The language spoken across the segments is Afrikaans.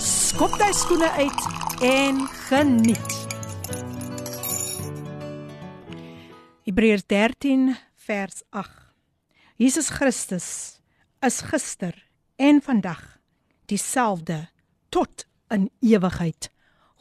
skop jy skoene uit en geniet. Hebreërs 13 vers 8. Jesus Christus is gister en vandag dieselfde tot in ewigheid.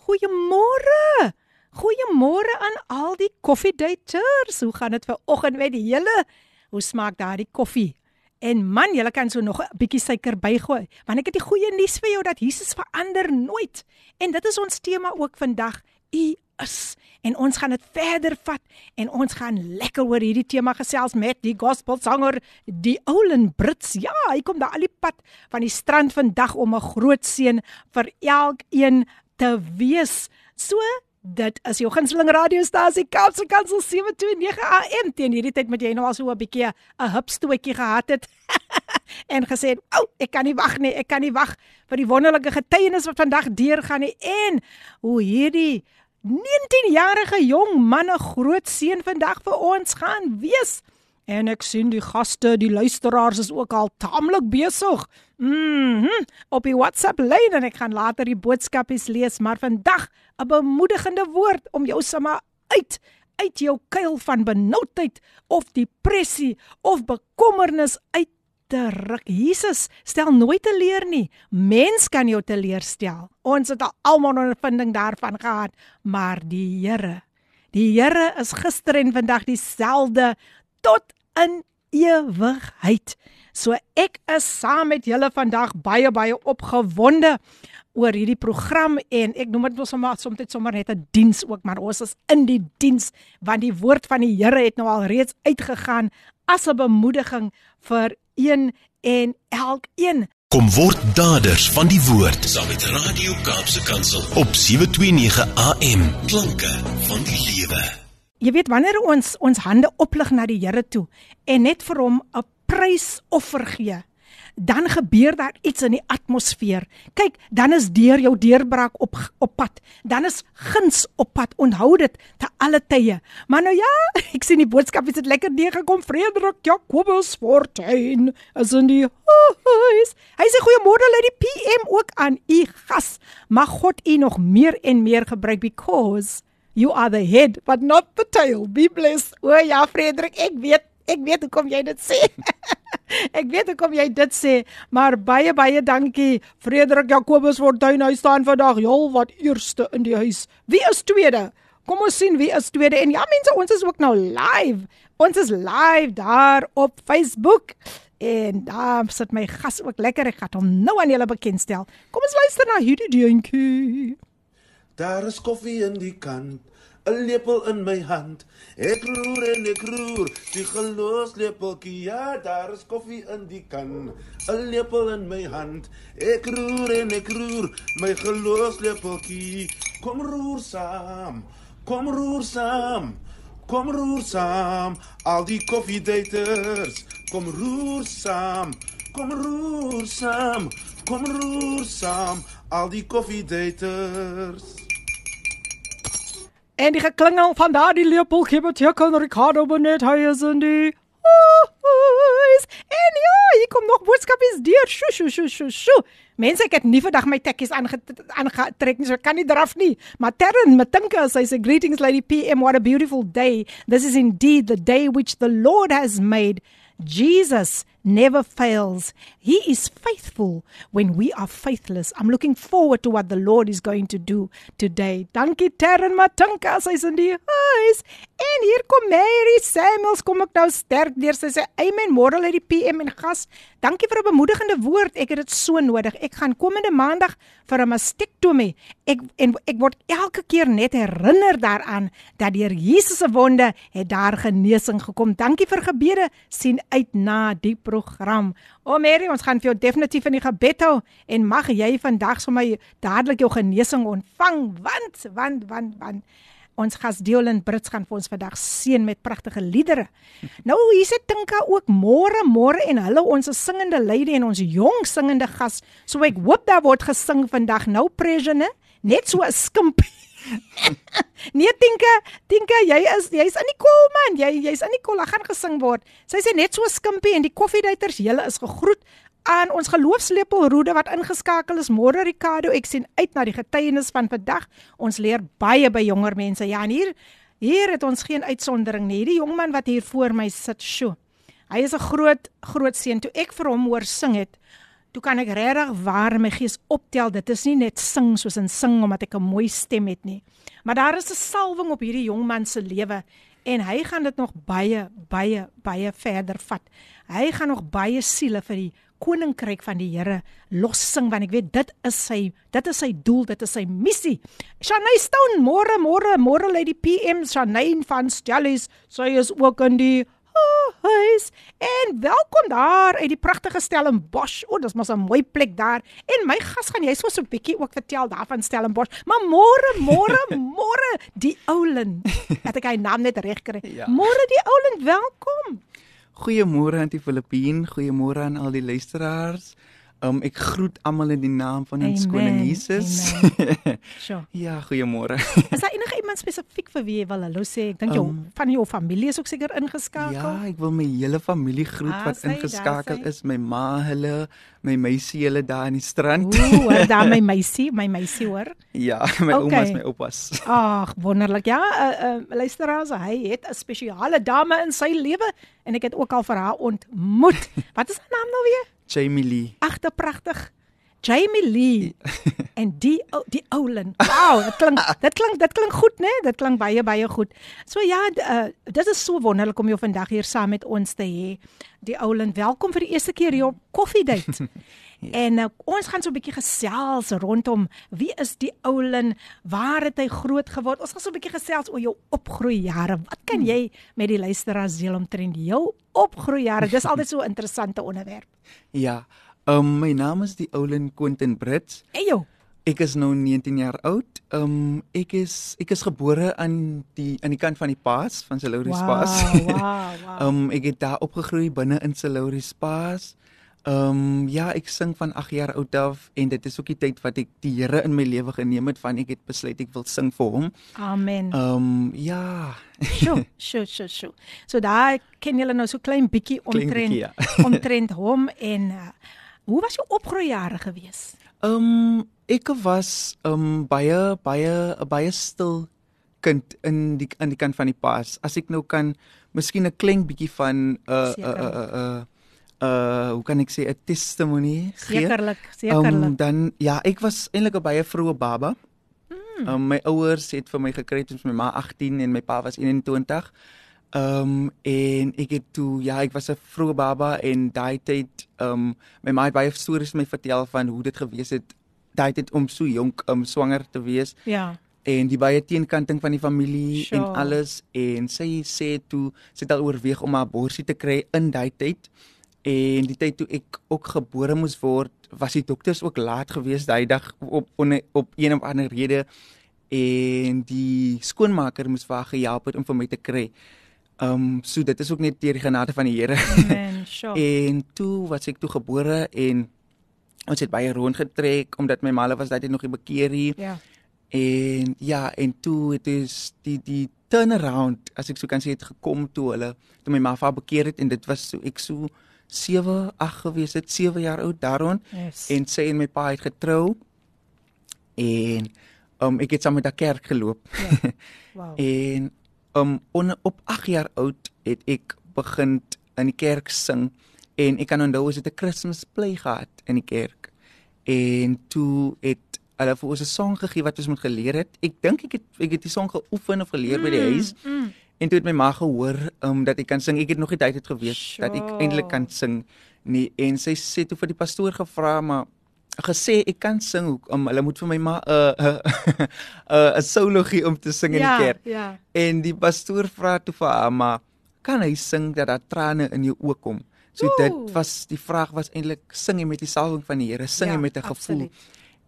Goeiemôre. Goeiemôre aan al die koffiedaters. Hoe gaan dit ver oggend met julle? Hoe smaak daardie koffie? En man, jy kan so nog 'n bietjie suiker bygooi. Want ek het die goeie nuus vir jou dat Jesus verander nooit. En dit is ons tema ook vandag. U is en ons gaan dit verder vat en ons gaan lekker oor hierdie tema gesels met die gospelsanger die Oulen Brits. Ja, hy kom daar al die pad van die strand vandag om 'n groot seën vir elkeen te wees. So Dit is jou gunsteling radiostasie Kaapse Kansel 729 AM. Teen hierdie tyd moet jy nou al so 'n bietjie 'n hupstootjie gehad het en gesê, "Ou, oh, ek kan nie wag nie. Ek kan nie wag vir die wonderlike getuienis wat vandag deurgaan nie." En hoe hierdie 19-jarige jong man 'n groot seën vandag vir ons gaan wees. En ek sien die gaste, die luisteraars is ook al taamlik besig. Mhm. Mm op die WhatsApp lyn en ek gaan later die boodskapies lees, maar vandag 'n bemoedigende woord om jou sommer uit uit jou kuil van benoudheid of depressie of bekommernis uit te ruk. Jesus stel nooit te leer nie. Mens kan jou teleurstel. Ons het al almal 'n ervaring daarvan gehad, maar die Here, die Here is gister en vandag dieselfde tot in ewigheid. So ek is saam met julle vandag baie baie opgewonde oor hierdie program en ek noem dit mos sommer soms sommer net 'n diens ook maar ons is in die diens want die woord van die Here het nou al reeds uitgegaan as 'n bemoediging vir een en elkeen. Kom word daders van die woord. Saam met Radio Kaapse Kansel op 729 AM klanke van die lewe Jy weet wanneer ons ons hande oplig na die Here toe en net vir hom 'n prysoffer gee, dan gebeur daar iets in die atmosfeer. Kyk, dan is deur jou deurbraak op op pad. Dan is guns op pad. Onthou dit te alle tye. Maar nou ja, ek sien die boodskap is dit lekker neergekom. Frederik Jacobus Fortuin is in die huis. Hy sê goeiemôre lê die PM ook aan u gas. Mag God u nog meer en meer gebruik because You are the head but not the tail. Be blessed. O ja, Frederik, ek weet, ek weet hoe kom jy dit sê. ek weet hoe kom jy dit sê, maar baie baie dankie Frederik Jacobus Fortuin. Hy staan vandag heel wat eerste in die huis. Wie is tweede? Kom ons sien wie is tweede. En ja mense, ons is ook nou live. Ons is live daar op Facebook. En daar sit my gas ook lekker. Ek gaan hom nou aan julle bekendstel. Kom ons luister na hierdie deuntjie. Daar is koffie in die kan. 'n lepel in my hand. Ek roer en ek roer, die gelos lepeltjie. Ja, daar is koffie in die kan. 'n lepel in my hand. Ek roer en ek roer, my gelos lepeltjie. Kom roer saam. Kom roer saam. Kom roer saam. Al die koffiedaters, kom roer saam. Kom roer saam. Kom roer saam. Al die koffiedaters. En die geklingel van daardie lepeltjie beteken Ricardo Bonet hy is in die huis. En ja, hier kom nog boodskapies deur. Sjo sjo sjo sjo sjo. Mense ek het nie vandag my tekkies aangetrek nie, so kan nie draf nie. Maar Terren Matinka sê sy greetings lady PM what a beautiful day. This is indeed the day which the Lord has made. Jesus never fails. He is faithful when we are faithless. I'm looking forward to what the Lord is going to do today. Dankie Terren Matinka, sy's in die huis. En hier kom Mary Samuels, kom ek nou sterk deur sy sê amen môre uit die PM en gas. Dankie vir 'n bemoedigende woord. Ek het dit so nodig. Ek gaan komende maandag vir 'n mastektomie. Ek en ek word elke keer net herinner daaraan dat deur Jesus se wonde het daar genesing gekom. Dankie vir gebede. sien uit na die program. O Mary, ons gaan vir jou definitief in die gebed hou en mag jy vandag sommer dadelik jou genesing ontvang want want want want ons gas Deolin Brits gaan vir ons vandag seën met pragtige liedere. Nou hier sit Tinka ook môre môre en hulle ons singende lady en ons jong singende gas. So ek hoop daar word gesing vandag nou Presene, net so 'n skimpie. nee Tinka, Tinka, jy is jy's in die kol man. Jy jy's in die kol. Ek gaan gesing word. Sy sê net so skimpie en die koffieduiters, julle is gegroet aan ons geloofslepel Roede wat ingeskakel is. Môre Ricardo, ek sien uit na die getuienis van vandag. Ons leer baie by jonger mense. Ja, en hier hier het ons geen uitsondering nie. Hierdie jong man wat hier voor my sit, sjo. Hy is 'n groot groot seun. Toe ek vir hom hoor sing het, toe kan ek regtig waar my gees optel. Dit is nie net sing soos in sing omdat ek 'n mooi stem het nie. Maar daar is 'n salwing op hierdie jong man se lewe en hy gaan dit nog baie baie baie verder vat. Hy gaan nog baie siele vir die koninkryk van die Here lossing want ek weet dit is sy dit is sy doel dit is sy missie Shanay Stone môre môre môre lê die PM Shanay van Stellies sy is ook in die huis en welkom daar uit die pragtige Stellenbosch o dis mos 'n mooi plek daar en my gas gaan jy so 'n bietjie ook vertel daarvan Stellenbosch maar môre môre môre die oulin het ek hy naam net reg kry ja. môre die oulin welkom Goeiemôre aan die Filippien, goeiemôre aan al die luisteraars. Um ek groet almal in die naam van ons koning Jesus. Sjoe. ja, goeiemôre. is daar enige iemand spesifiek vir wie jy wil hallo sê? Ek dink jou um, van jou familie is ook seker ingeskakel. Ja, ek wil my hele familie groet ah, wat sy, ingeskakel is, my ma, hulle, my meisie hulle daar in die strand. Ooh, daar my meisie, my meisie hoor. Ja, my okay. ouma is my oupas. Ag, wonderlik. Ja, uh, uh, luisteraars, hy het 'n spesiale dame in sy lewe en ek het ook al vir haar ontmoet. Wat is haar naam nou weer? Jamie Lee. Ag, te pragtig. Jamie Lee. en die die oulin. Wow, dit klink dit klink dit klink goed, né? Nee? Dit klink baie baie goed. So ja, uh, dit is so wonderlik om jou vandag hier saam met ons te hê. Die oulin, welkom vir die eerste keer hier op Coffee Date. Ja. En uh, ons gaan so 'n bietjie gesels rondom wie is die oulin? Waar het hy groot geword? Ons gaan so 'n bietjie gesels oor jou opgroeijare. Wat kan hmm. jy met die luisteraars deel omtrent jou opgroeijare? Dis altyd so 'n interessante onderwerp. Ja. Um my naam is die Oulin Quentin Brits. Eyo. Ek is nou 19 jaar oud. Um ek is ek is gebore aan die aan die kant van die Paas van Salouris wow, Paas. Wow, wow. um ek het daar opgegroei binne in Salouris Paas. Um ja, ek sing van 8 jaar oud af en dit is ook die tyd wat ek die Here in my lewe geneem het van ek het besluit ek wil sing vir hom. Amen. Um ja. Sjoe, sjoe, sjoe, sjoe. So daar ken julle nou so klein bietjie omtrent ja. omtrent hom en uh, hoe was jou opgroeijare gewees? Um ek was um baie baie baie stil kind in die aan die kant van die pas. As ek nou kan miskien 'n klein bietjie van 'n 'n 'n uh hoe kan ek sê 'n testimonie gee? Sekerlik, sekerlik. Um, dan ja, ek was eintlik 'n baie vroeë baba. Mm. Um, my ouers het vir my gekry toe my ma 18 en my pa was 21. Um en ek het toe ja, ek was 'n vroeë baba en daai tyd um my ma het baie stories my vertel van hoe dit gewees het daai tyd om so jonk um swanger te wees. Ja en die baie teenkanting van die familie sure. en alles en sy sê toe sy het al oorweeg om 'n abortus te kry in daai tyd en die tyd toe ek ook gebore moes word was die dokters ook laat geweest daai dag op op, op een of ander rede en die skoonmaker moes vir haar gehelp het om vir my te kry. Um so dit is ook net deur die genade van die Here. Amen. Sure. en toe was ek toe gebore en ons het baie rondgetrek omdat my maale was daai nog nie bekeer hier. Ja. En ja, en toe het is die die turnaround as ek so kan sê het gekom toe hulle toe my ma va bekeer het en dit was so ek so 7, 8 gewees het, 7 jaar oud daaroor. Yes. En sy en my pa het getrou. En um ek het saam met daardie kerk geloop. Ja. Wow. en um on, op 8 jaar oud het ek begin in die kerk sing en ek kan onthou as dit 'n Christmas play gehad in die kerk. En toe het hulle vir ons 'n song gegee wat ons moet geleer het. Ek dink ek het ek het die song geoefen of geleer mm, by die mm, huis. Mm. En toe het my ma gehoor um, dat ek kan sing. Ek het nog nie tyd het geweet sure. dat ek eintlik kan sing nie. En sy sê toe vir die pastoor gevra maar gesê ek kan sing. Um, hulle moet vir my ma 'n uh, 'n uh, 'n solo gee om te sing in ja, die kerk. Ja. En die pastoor vra toe vir haar maar kan hy sing dat daar trane in jou oë kom? So Ooh. dit was die vraag was eintlik sing jy met die salwing van die Here, sing jy Ja, met 'n gevoel.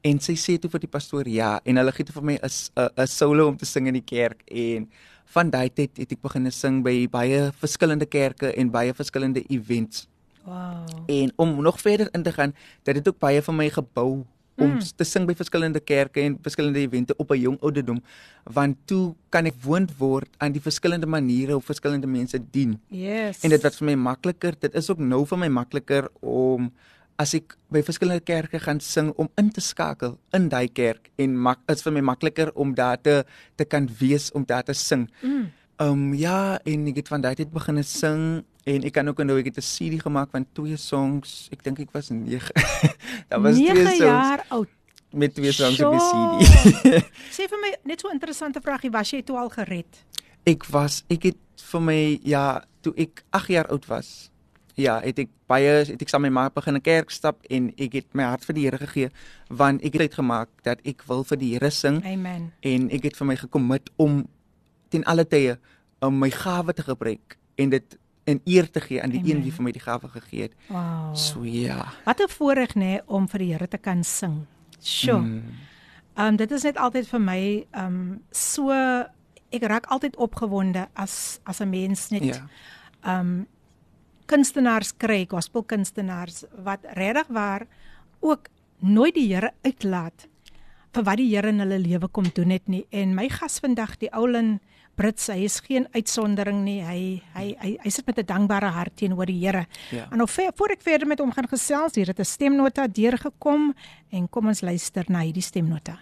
En sy sê toe vir die pastoor ja en hulle gee toe vir my 'n 'n solo om te sing in die kerk en van daai tyd het ek begin sing by baie verskillende kerke en baie verskillende events. Wow. En om nog verder in te gaan, dat dit ook baie vir my gebou om mm. te sing by verskillende kerke en verskillende evente op 'n jong ouderdom, want toe kan ek woond word aan die verskillende maniere hoe verskillende mense dien. Yes. En dit wat vir my makliker, dit is ook nou vir my makliker om as ek by verskillende kerke gaan sing om in te skakel in daai kerk en mak is vir my makliker om daar te te kan wees om daar te sing. Mm. Ehm um, ja, en ek het van daai tyd begin sing en ek kan ook onthou ek het 'n CD gemaak van twee songs. Ek dink ek was 9. Daar was twee 9 songs jaar oud. met twee songs op die. CD. Sê vir my net so 'n interessante vragie, was jy toe al gered? ek was ek het vir my ja, toe ek 8 jaar oud was. Ja, het ek baie het ek saam met my ma begin 'n kerk stap en ek het my hart vir die Here gegee want ek het uitgemaak dat ek wil vir die Here sing Amen. en ek het vir my gekommit om ten alle tye om my gawe te gebruik en dit in eer te gee aan die Amen. een wie vir my die gawe gegee het. Wow. So ja. Wat 'n voorreg nê om vir die Here te kan sing. Sjoe. Mm. Ehm um, dit is net altyd vir my ehm um, so ek raak altyd opgewonde as as 'n mens net Ja. ehm um, kunstenaars kry, gospelkunstenaars wat regtig waar ook nooit die Here uitlaat vir wat die Here in hulle lewe kom doen het nie. En my gas vandag, die Oulin Brits, hy is geen uitsondering nie. Hy hy hy, hy sit met 'n dankbare hart teenoor die Here. Ja. En nou ver, voor ek verder met hom gaan gesels, hier het 'n stemnota deurgekom en kom ons luister na hierdie stemnota.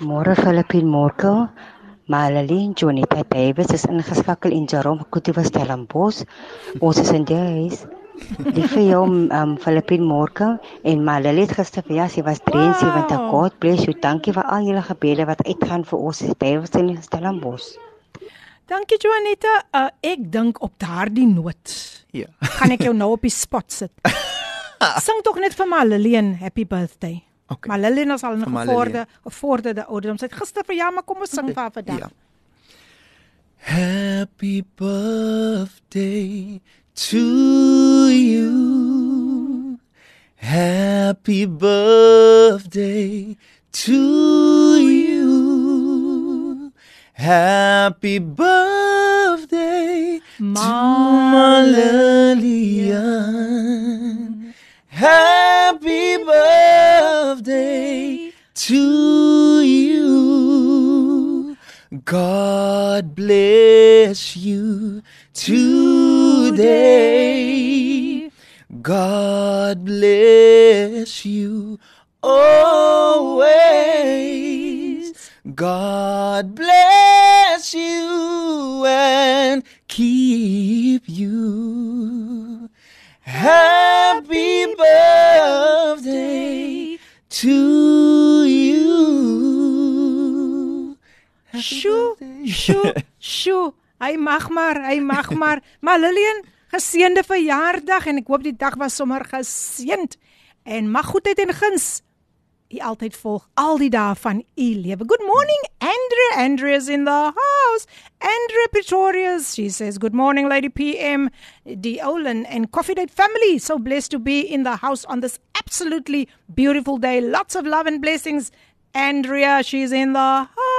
Môre Filippin Morkel, Malaline Jonita Davis is ingeskakel in Jerome Kutuwa Stellenbosch. Ons is in die huis. Die vir jou um, Filippin Morkel en Malaline het gister verjaar, sy was 73. Wow. God bless you. Dankie vir al julle gebede wat uitgaan vir ons is Davis in Stellenbosch. Dankie Joanita. Uh, ek dink op daardie noot Ja. gaan ek jou nou op die spot sit. Sing tog net vir Malilene happy birthday. Okay. Malilene is al 'n Vir gevorderde gevorderde ouderdom. Sy het gister verjaar, maar kom ons sing vir haar vandag. Ja. Happy birthday to you. Happy birthday to you. Happy birthday Ma- to Malalian. Happy birthday to you. God bless you today. God bless you always. God bless you and keep you. Happy birthday to you. Happy Sjoe, birthday. sjoe, sjoe. Hy mag maar, hy mag maar. Maar Lillian, geseënde verjaardag en ek hoop die dag was sommer geseënd en mag goedheid en guns u altyd volg al die dae van u lewe. Good morning, Andrea. Andrea's in the house. Andrea Pretorius. She says, "Good morning, Lady PM, the Olin and Coffee Date family. So blessed to be in the house on this absolutely beautiful day. Lots of love and blessings." Andrea, she's in the house.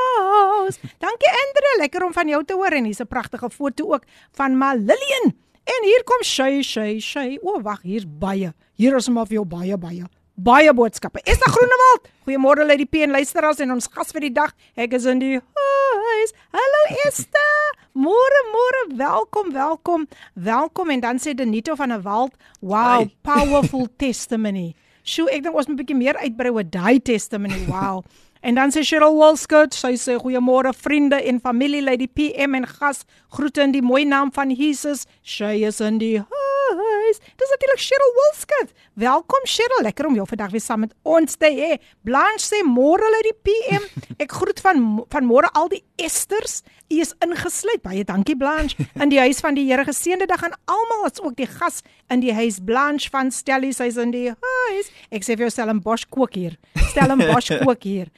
Dankie Andrea, lekker om van jou te hoor en hier's 'n pragtige foto ook van Ma Lillian. En hier kom Shay, Shay, Shay. O, wag, hier's baie. Hier is maar vir jou baie baie. Baie boodskappe. Esther Groenewald. Goeiemôre Lady P en luisteraars en ons gas vir die dag. Ek is in die huis. Hallo Esther. Môre môre, welkom, welkom. Welkom en dan sê Denito van 'n Wald, "Wow, Hi. powerful testimony." Sjoe, ek dink ons moet 'n bietjie meer uitbrei oor daai testimony. Wow. En dan sê Cheryl Wolskut, sy sê goeiemôre vriende en familie Lady PM en gas. Groete in die mooi naam van Jesus. Sy is in die huis. Dis natuurlik Cheryl Wolskut. Welkom Cheryl, lekker om jou vandag weer saam met ons te hê. Blanche sê môre Lady PM. Ek groet van van môre al die Esters. U is ingesluit. Baie dankie Blanche. In die huis van die Here geseënde dag aan almal, as ook die gas in die huis Blanche van Stellie, sy's in die huis. Ek sê vir jou Stellenbosch kook hier. Stellenbosch kook hier.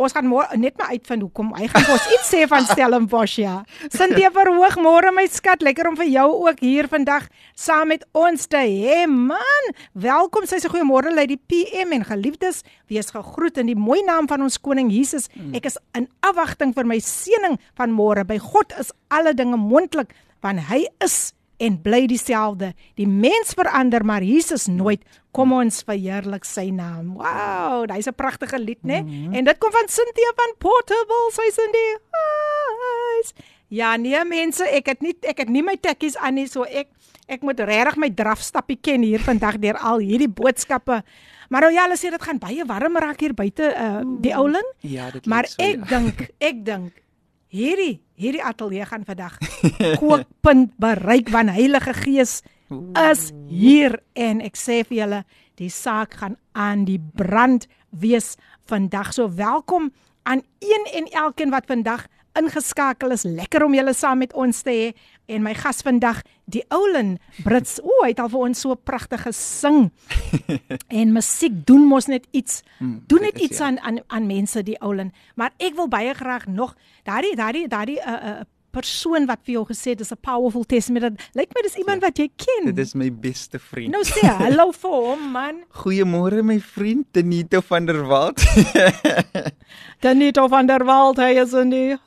Ons gaan môre net maar uitvind hoekom. Hy gaan ons iets sê van Stellenbosch ja. Cynthia verhoog môre my skat, lekker om vir jou ook hier vandag saam met ons te hê man. Welkom, sê goeiemôre lei die PM en geliefdes, wees gegroet in die mooi naam van ons koning Jesus. Ek is in afwagting vir my seëning van môre. By God is alle dinge moontlik want hy is en bly dieselfde. Die mens verander, maar Jesus nooit. Kom ons verheerlik sy naam. Wow, dis 'n pragtige lied, né? Nee? Mm -hmm. En dit kom van Cynthia van Portable, sy's in die huis. Ja, nee mense, ek het nie ek het nie my tekkies aan nie, so ek ek moet regtig my drafstappie ken hier vandag deur al hierdie boodskappe. Maar nou ja, hulle sê dit gaan baie warm raak hier buite uh, die ouling. Ja, dit Maar lyk so, ek ja. dink, ek dink hierdie hierdie ateljee gaan vandag kookpunt bereik want Heilige Gees is hier en ek sê vir julle die saak gaan aan die brand wees vandag. So welkom aan een en elkeen wat vandag ingeskakel is. Lekker om julle saam met ons te hê en my gas vandag, die Oulen Brits. O, hy het al vir ons so pragtig gesing. en musiek doen mos net iets. Hmm, doen net iets ja. aan aan aan mense die Oulen. Maar ek wil baie graag nog daardie daardie daardie 'n uh, uh, persoon wat vir jou gesê dis 'n powerful testament. Dit Lyk my dis iemand wat jy ken. Dit is my beste vriend. Nou sê hallo vir hom man. Goeiemôre my vriend Denito van der Walt. Danito van der Walt, hy is in die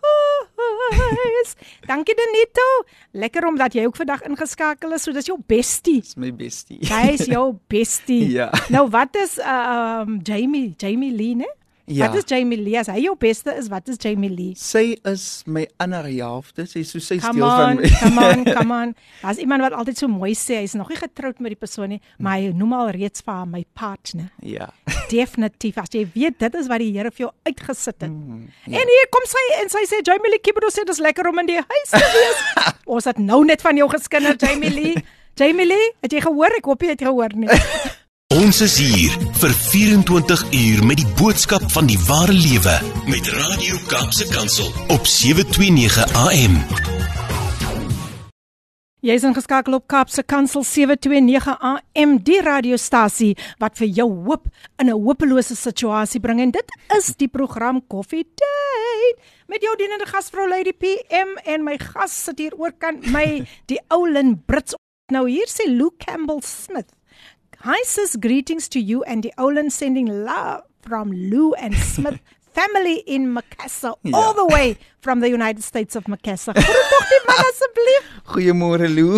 huis. Dankie Danito. Lekker omdat jy ook vandag ingeskakel is. So dis jou bestie. Dis my bestie. Hy is jou bestie. Ja. Nou wat is uh, um Jamie, Jamie Lee, né? Ja. Wat is Jamie Lee? As hy jou beste is, wat is Jamie Lee? Sy is my ander helfte. Sy so sy deel van my. come on, come on. Daar's iemand wat altyd so mooi sê, hy's nog nie getroud met die persoon nie, maar hy noem al reeds vir haar my partner. Ja. Definitief. As jy weet dit is wat die Here vir jou uitgesit het. Mm, Ja. En hier kom sy en sy sê Jamie Lee Kibedo sê dis lekker om in die huis te wees. Ons het nou net van jou geskinder Jamie Lee. Jamie Lee, het jy gehoor? Ek hoop jy het gehoor nie. Ons is hier vir 24 uur met die boodskap van die ware lewe met Radio Kaapse Kansel op 729 AM. Jy's ingeskakel op Kaapse Kansel 729 AM, die radiostasie wat vir jou hoop in 'n hopelose situasie bring en dit is die program Coffee Date met jou dienende gasvrou Lady PM en my gas sit hier oorkant my die oulin Brits. Nou hier sê Lou Campbell Smith. Hi sis, greetings to you and the Olin sending love from Lou and Smith family in Macassar Ja. all the way from the United States of Macassar. Groet tog die man asseblief. Goeiemôre Lou.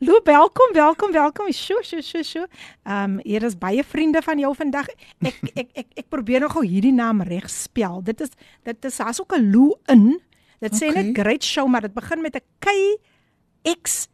Lou, welkom, welkom, welkom. Sjoe, sjoe, sjoe, sjoe. Ehm um, hier is baie vriende van jou vandag. Ek ek ek ek probeer nog gou hierdie naam reg spel. Dit is dit is daar's ook 'n Lou in. Dit sê Okay. net great show, maar dit begin met 'n K X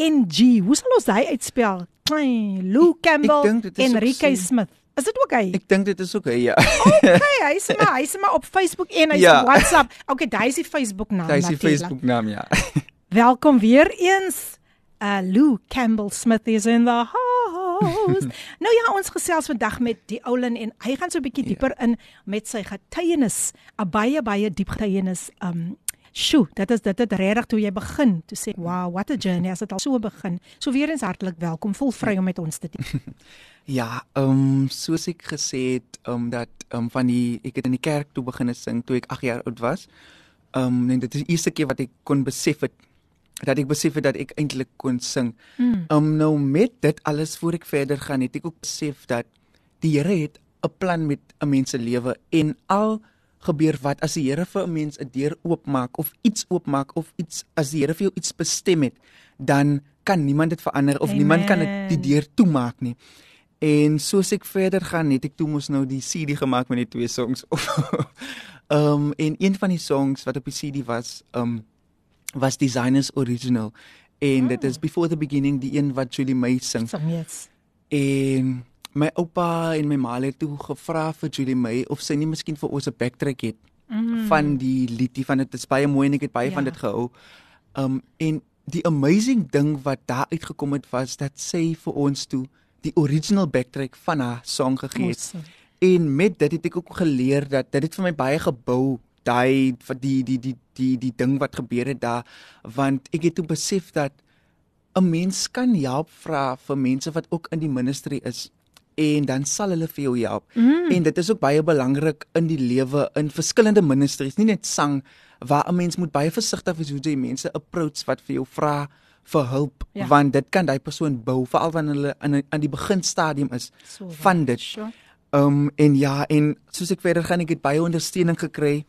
N G. Hoe sal ons daai uitspel? Klein Lou Campbell is ook Enrique so. Smith. Is dit okay? Ek dink dit is okay, ja. Okay, hy's maar hy's maar op Facebook en hy's Ja. op WhatsApp. Okay, daai is die Facebook naam Dis die natuurlik. Facebook naam, ja. Welkom weer eens. Uh Lou Campbell Smith is in the house. nou ja, ons gesels vandag met die Oulin en hy gaan so 'n bietjie dieper in met sy getuienis, 'n baie baie diep getuienis. Um Sjoe, dit is dit het regtig toe jy begin, toe sê, "Wow, what a journey." As dit al so begin. So weer eens hartlik welkom. Voel vry om met ons te deel. Ja, ehm um, soos ek gesê het, ehm um, dat ehm um, van die ek het in die kerk toe begin sing toe ek 8 jaar oud was. Ehm um, en dit is die eerste keer wat ek kon besef het dat ek besef het dat ek eintlik kon sing. Ehm Mm. um, nou met dit alles voor ek verder gaan, het ek ook besef dat die Here het 'n plan met 'n mens se lewe en al gebeur wat as die Here vir 'n mens 'n deur oopmaak of iets oopmaak of iets as die Here vir jou iets bestem het, dan kan niemand dit verander of Amen. niemand kan dit die deur toemaak nie. En soos ek verder gaan, het ek toe mos nou die CD gemaak met die twee songs. Ehm um, en een van die songs wat op die CD was, ehm um, was Designers Original en oh. dit is Before the Beginning die een wat Julie May sing. Yes. En my oupa en my ma het toe gevra vir Julie May of sy nie miskien vir ons 'n backtrack het mm. van die liedjie van dit is baie mooi en ek het baie ja. van dit gehou. Um en die amazing ding wat daar uitgekom het was dat sy vir ons toe die original backtrack van haar song gegee het. Awesome. En met dit het ek ook geleer dat dit het vir my baie gebou daai vir die die die die die ding wat gebeur het daar want ek het toe besef dat 'n mens kan help vra vir mense wat ook in die ministry is en dan sal hulle vir jou help. Mm. En dit is ook baie belangrik in die lewe in verskillende ministries, nie net sang waar 'n mens moet baie versigtig wees hoe jy mense approach wat vir jou vra vir hulp Ja. want dit kan daai persoon bou veral wanneer hulle in aan die beginstadium is So van dit. sure. Um en ja, en soos ek verder gaan, ek het baie ondersteuning gekry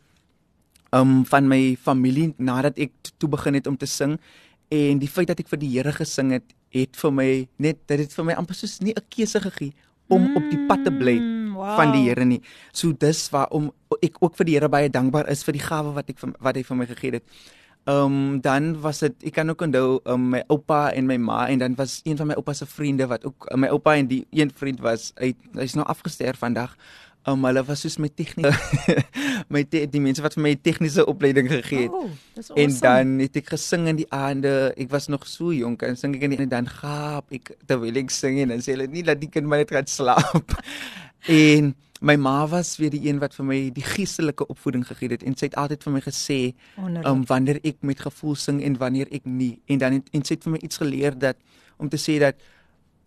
um van my familie nadat ek toe begin het om te sing en die feit dat ek vir die Here gesing het, het vir my net dit het vir my amper soos nie 'n keuse gegee om mm, op die pad te bly Mm, wow. van die Here nie. So dis waarom ek ook vir die Here baie dankbaar is vir die gawe wat ek wat hy vir my gegee het. Ehm um, dan was dit ek kan ook onthou um, my oupa en my ma en dan was een van my oupa se vriende wat ook my oupa en die een vriend was hy hy's nou afgesterf vandag. Um, hulle was soos my tegniese my te, die mense wat vir my tegniese opleiding gegee het. Oh, awesome. En dan het ek gesing in die aande. Ek was nog so jonk en sing ek in die en dan gaap ek terwyl ek sing en dan sê hulle nie dat die kind maar net gaan slaap. en my ma was weer die een wat vir my die geestelike opvoeding gegee het en sy het altyd vir my gesê Wonderlik. um wanneer ek met gevoel sing en wanneer ek nie. En dan het, en sy het vir my iets geleer dat om te sê dat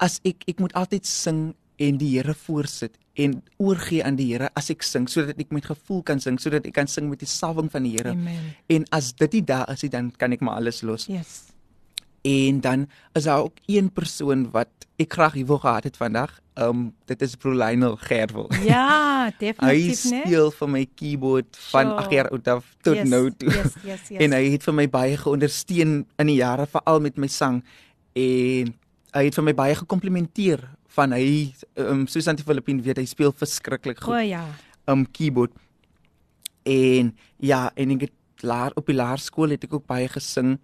as ek ek moet altyd sing en die Here voorsit en oorgee aan die Here as ek sing sodat ek met gevoel kan sing sodat ek kan sing met die salwing van die Here. En as dit nie daar is nie, dan kan ek maar alles los. Yes. En dan is daar ook een persoon wat ek graag hier wou gehad het vandag. Um dit is Bro Lionel Gerwel. Ja, Hy definitief né? speel vir my keyboard van. 8 jaar oud af tot yes, nou toe. Yes, yes, yes. En hy het vir my baie geondersteun in die jare veral met my sang en hy het vir my baie gekomplimenteer van hy um, Susan die Filippin weet hy speel verskriklik O goed ja. um keyboard. En ja, en ek het laer op die laerskool het ek ook baie gesing.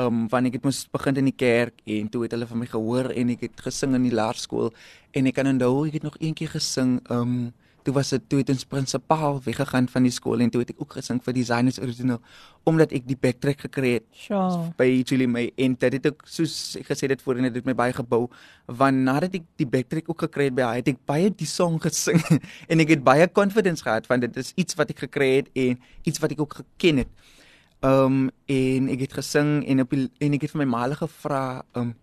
Um wanneer ek het mos begin in die kerk en toe het hulle vir my gehoor en ek het gesing in die laerskool en ek kan onthou ek het nog een keer gesing um toe was dit toe het ons prinsipaal weggegaan van die skool en toe het ek ook gesing vir designers original omdat ek die backtrack gekry het Sure. by Julie May en dit het ook soos ek gesê dit voorheen het dit my baie gebou want nadat ek die backtrack ook gekry het by haar het ek baie die song gesing en ek het baie confidence gehad want dit is iets wat ek gekry het en iets wat ek ook geken het. Um en ek het gesing en op die, en ek het vir my ma gevra um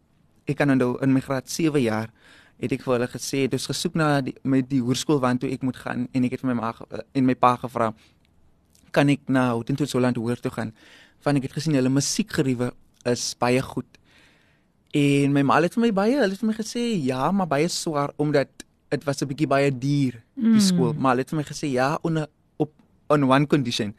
ek kan onthou in my graad 7 jaar het ek vir hulle gesê het ons gesoek na die, met die hoërskool waartoe ek moet gaan en ek het vir my ma ge- en my pa gevra kan ek na Houghton Holland hoër toe gaan want ek het gesien hulle musiekgeriewe is baie goed. En my ma het vir my baie, hulle het vir my gesê ja, maar baie swaar omdat dit was 'n bietjie baie duur die Mm. skool. Maar hulle het vir my gesê ja, onder op on one condition.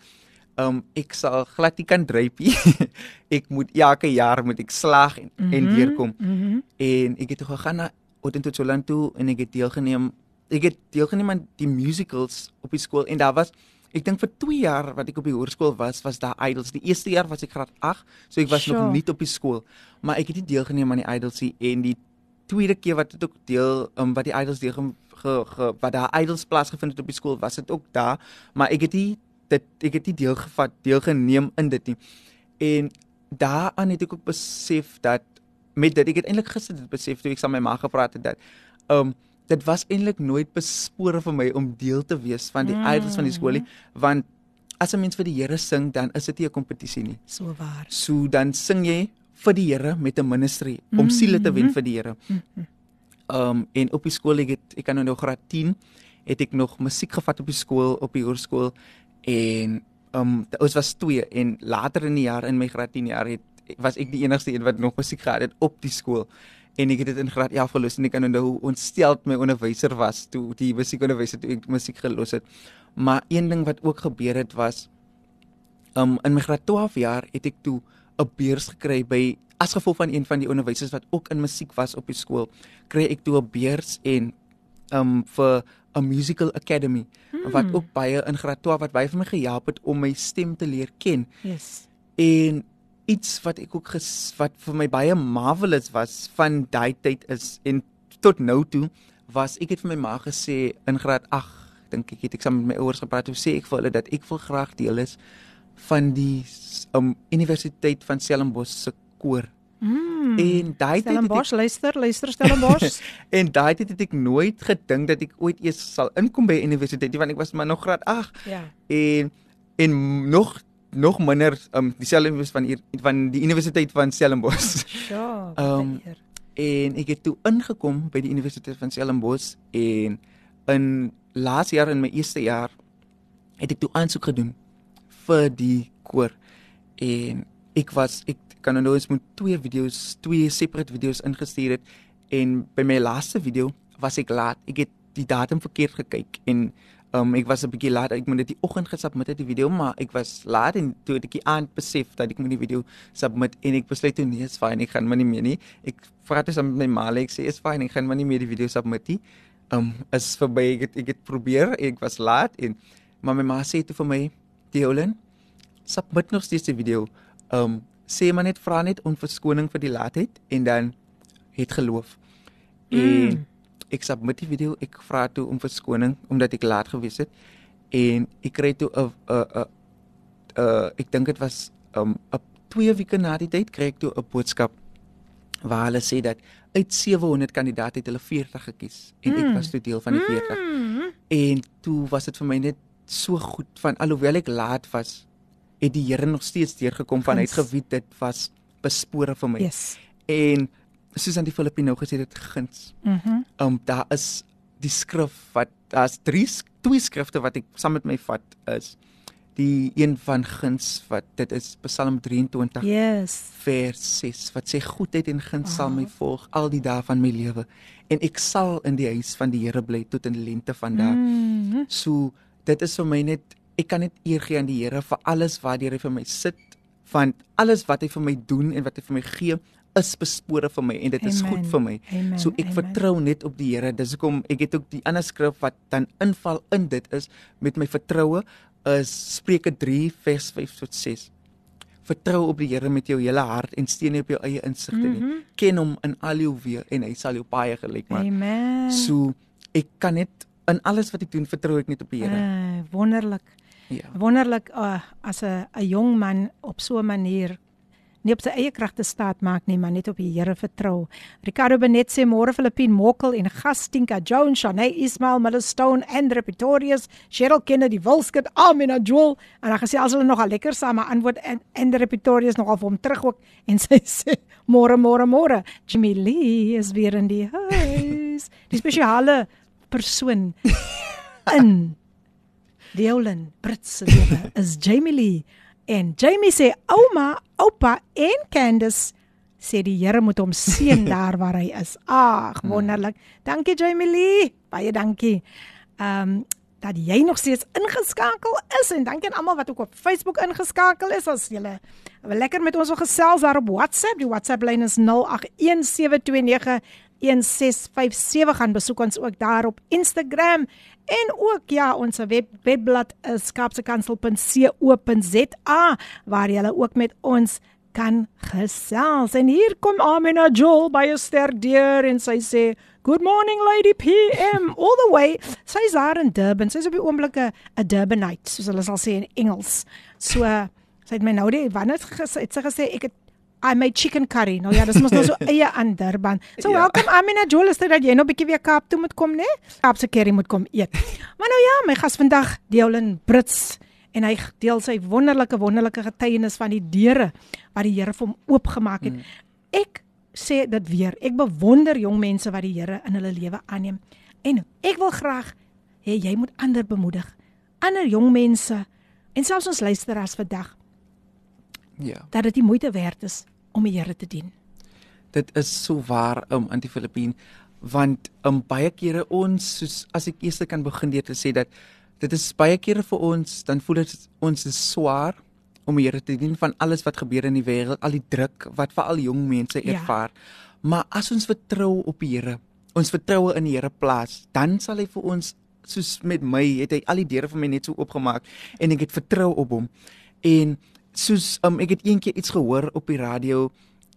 Um ek sal glad nie kan drypie. ek moet elke jaar moet ek slaag en, mm -hmm. en deurkom. Mhm. Mm En ek het toe gegaan na Holland toe en ek het deelgeneem ek het deelgeneem aan die musicals op die skool en daar was ek dink vir 2 jaar wat ek op die hoërskool was, was daar idols. Die eerste jaar was ek graad 8, so ek was Sure. nog nie op die skool, maar ek het nie deelgeneem aan die idols nie en die tweede keer wat dit ook deel um, wat die idols deel ge, ge, ge, wat daar idols plaasgevind het op die skool, was dit ook daar, maar ek het nie dit ek het nie deelgevat, deelgeneem in dit nie. En daaraan het ek ook besef dat met dit ek het eintlik gister dit besef toe ek saam met my ma gepraat het dat um dit was eintlik nooit bespore vir my om deel te wees van die mm. idols van die skool nie want as 'n mens vir die Here sing dan is dit nie 'n kompetisie nie. So waar. So dan sing jy vir die Here met 'n ministry om siele te wen vir die Here. Um en op die skool ek het ek kan nou nog graad 10 het ek nog musiek gevat op die skool op die hoërskool en um ons was twee en later in die jaar in my graad 10 jaar het was ek die enigste een wat nog musiek gehad het op die skool en ek het dit in graad 11 gelos en ek kan onthou hoe ontsteld my onderwyser was toe die musiekonderwyser toe ek musiek gelos het. Maar een ding wat ook gebeur het was um in my graad 12 jaar het ek toe 'n beurs gekry by as gevolg van een van die onderwysers wat ook in musiek was op die skool, kry ek toe 'n beurs en um vir 'n musical academy hmm. wat ook baie in graad 12 wat baie vir my gehelp het om my stem te leer ken. Yes. En iets wat ek ook ges, wat vir my baie marvelous was van daai tyd is en tot nou toe was ek het vir my ma gesê in graad 8 dink ek het ek saam met my ouers gepraat en sê ek vir hulle dat ek wil graag deel is van die um, Universiteit van Stellenbosch se koor. Mm. En daai tyd Stellenbosch, luister, luister Stellenbosch. en daai tyd het ek nooit gedink dat ek ooit eers sal inkom by universiteit want ek was maar nog graad 8 ja. en en nog nog minder um dieselfde was van hier van die Universiteit van Stellenbosch. Ja. Um, en ek het toe ingekom by die Universiteit van Stellenbosch en in laas jaar in my eerste jaar het ek toe aansoek gedoen vir die koor en ek was ek kan onthou eens moet twee video's, twee separate video's ingestuur het en by my laaste video was ek laat. Ek het die datum verkeerd gekyk en um, ek was 'n bietjie laat. Ek moet dit die oggend gesubmit het die video, maar ek was laat en toe het ek die aand besef dat ek moet die video submit en ek besluit toe nee, is fyn, ek gaan maar nie meer nie. Ek vra dit aan my ma, ek sê is fyn, ek gaan maar nie meer die video submit nie. Um is verby ek het, ek het probeer, ek was laat en maar my ma sê toe vir my, "Deolin, submit nog steeds die video." Um sê maar net vra net om verskoning vir die laatheid en dan het geloof. Mm. En ek submit die video, ek vra toe om verskoning omdat ek laat gewees het en ek kry toe 'n 'n 'n ek dink dit was um 'n 2 weke na die tyd kry ek toe 'n boodskap waar hulle sê dat uit 700 kandidaate het hulle 40 gekies en ek Mm. was toe deel van die 40. Mm. En toe was dit vir my net so goed van alhoewel ek laat was, het die Here nog steeds deurgekom van Guns. geweet dit was bespore vir my. Yes. En soos aan die Filippine nou gesê dit guns. Mhm. Um daar is die skrif wat daar's drie twee skrifte wat ek saam met my vat is die een van guns wat dit is Psalm 23 Yes. vers 6 wat sê goedheid en guns sal my volg al die dae van my lewe en ek sal in die huis van die Here bly tot in die lente van daar. Mhm. So dit is vir my net ek kan net eer gee aan die Here vir alles wat hy vir my sit want alles wat hy vir my doen en wat hy vir my gee is bespore vir my en dit is Amen. goed vir my. Amen. So ek Amen. vertrou net op die Here. Dis hoekom ek het ook die ander skrif wat dan inval in dit is met my vertroue is Spreuke 3 vers 5 tot 6. Vertrou op die Here met jou hele hart en steun nie op jou eie insigte nie. Mhm. Ken hom in al jou weë en hy sal jou paai gelyk maak. Amen. So ek kan net in alles wat ek doen vertrou ek net op die Here. Uh, wonderlik. Ja. Wonderlik uh, as 'n 'n jong man op so 'n manier nie op sy eie kragte staat maak nie, maar net op die Here vertrou. Ricardo Benet sê môre Filippine Mokkel en Gastinka Jones, Shane Ismail Millstone en Pretorius, Cheryl Kennedy Wilskut, Amina Joel en dan gesê as hulle nogal lekker saam antwoord en en Pretorius nogal vir hom terug ook en sy sê môre môre môre. Jimmy Lee is weer in die huis. Die spesiale persoon in Deolin Brits se lewe is Jamie Lee en Jamie sê ouma, oupa en Candice sê die Here moet hom seën daar waar hy is. Ag, wonderlik. Dankie Jamie Lee. Baie dankie. Ehm um, dat jy nog steeds ingeskakel is en dankie aan almal wat ook op Facebook ingeskakel is. As julle wil lekker met ons wil gesels daar op WhatsApp. Die WhatsApp lyn is 081729 1657 gaan besoek ons ook daar op Instagram en ook ja ons web webblad is kapsekansel.co.za waar jy ook met ons kan gesels en hier kom Amina Joel by 'n ster deur en sy sê Good morning lady PM all the way. Sy's daar in Durban. Sy's op die oomblik 'n Durbanite, soos hulle sal sê in Engels. So sy het my nou die wanneer het sy gesê ek het I made chicken curry. Nou ja, dis mos nou so eie aan Durban. So Ja. welkom Amina Joel, is dit dat jy nou 'n bietjie weer Kaap toe moet kom, né? Kaapse curry moet kom eet. Maar nou ja, my gas vandag, Deolin Brits en hy deel sy wonderlike wonderlike getuienis van die deure wat die Here vir hom oopgemaak het. Mm. Ek sê dit weer, ek bewonder jong mense wat die Here in hulle lewe aanneem. En ek wil graag hê jy moet ander bemoedig. Ander jong mense en selfs ons luisteraars vandag Ja. dat dit die moeite werd is om die Here te dien. Dit is so waar um anti-Filippien want um baie kere ons soos as ek eers kan begin deur te sê dat dit is baie kere vir ons dan voel dit ons is swaar om die Here te dien van alles wat gebeur in die wêreld, al die druk wat veral jong mense Ja. ervaar. Maar as ons vertrou op die Here, ons vertroue in die Here plaas, dan sal hy vir ons soos met my het hy al die deure vir my net so oopgemaak en ek het vertrou op hom. En soos um, ek het eendag iets gehoor op die radio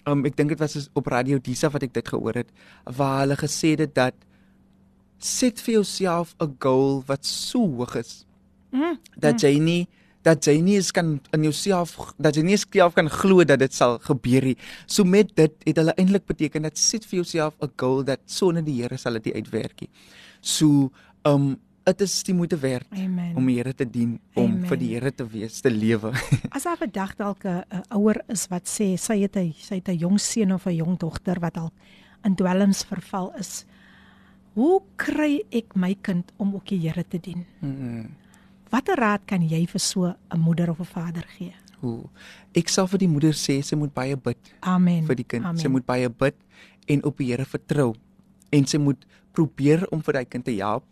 um, ek dink dit was op radio Disa wat ek dit gehoor het waar hulle gesê het dat set vir jouself 'n goal wat so hoog is Mm. dat jy nie dat jy nie eens kan in jouself dat jy nie eens self kan glo dat dit sal gebeur nie. So met dit het hulle eintlik beteken dat set vir jouself 'n goal dat sonder die Here sal dit uitwerk nie. So um dit is die moeite werd Amen. om die Here te dien, om Amen. vir die Here te wees, te lewe. As daar vandag dalk 'n 'n ouer is wat sê sy het 'n sy het 'n jong seun of 'n jong dogter wat dalk in dwelms verval is. Hoe kry ek my kind om ook die Here te dien? Mm. Watter raad kan jy vir so 'n moeder of 'n vader gee? Hoe ek sal vir die moeder sê sy moet baie bid Amen. vir die kind. Amen. Sy moet baie bid en op die Here vertrou en sy moet probeer om vir daai kind te help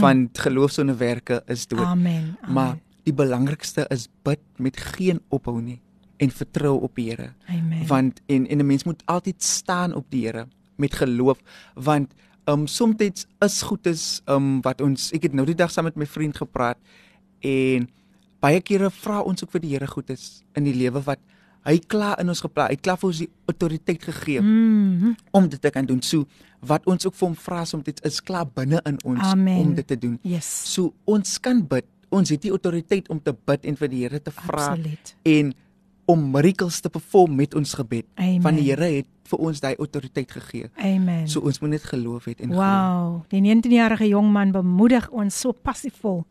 want geloof sonder werke is dood. Amen. Amen. Maar die belangrikste is bid met geen ophou nie en vertrou op die Here. Amen. Want en en 'n mens moet altyd staan op die Here met geloof want um soms is goed is um wat ons ek het nou die dag saam met my vriend gepraat en baie kere vra ons ook vir die Here goed is in die lewe wat hy klaar in ons geplaas. Hy klaar vir ons die autoriteit gegee Mhm. om dit te kan doen. So wat ons ook vir hom vra soms dit is klaar binne in ons Amen. om dit te doen. Yes. So ons kan bid. Ons het die autoriteit om te bid en vir die Here te vra en om miracles te perform met ons gebed. Amen. Want die Here het vir ons daai autoriteit gegee. Amen. So ons moet net geloof het en glo. Wow, die 19-jarige jong man bemoedig ons so passievol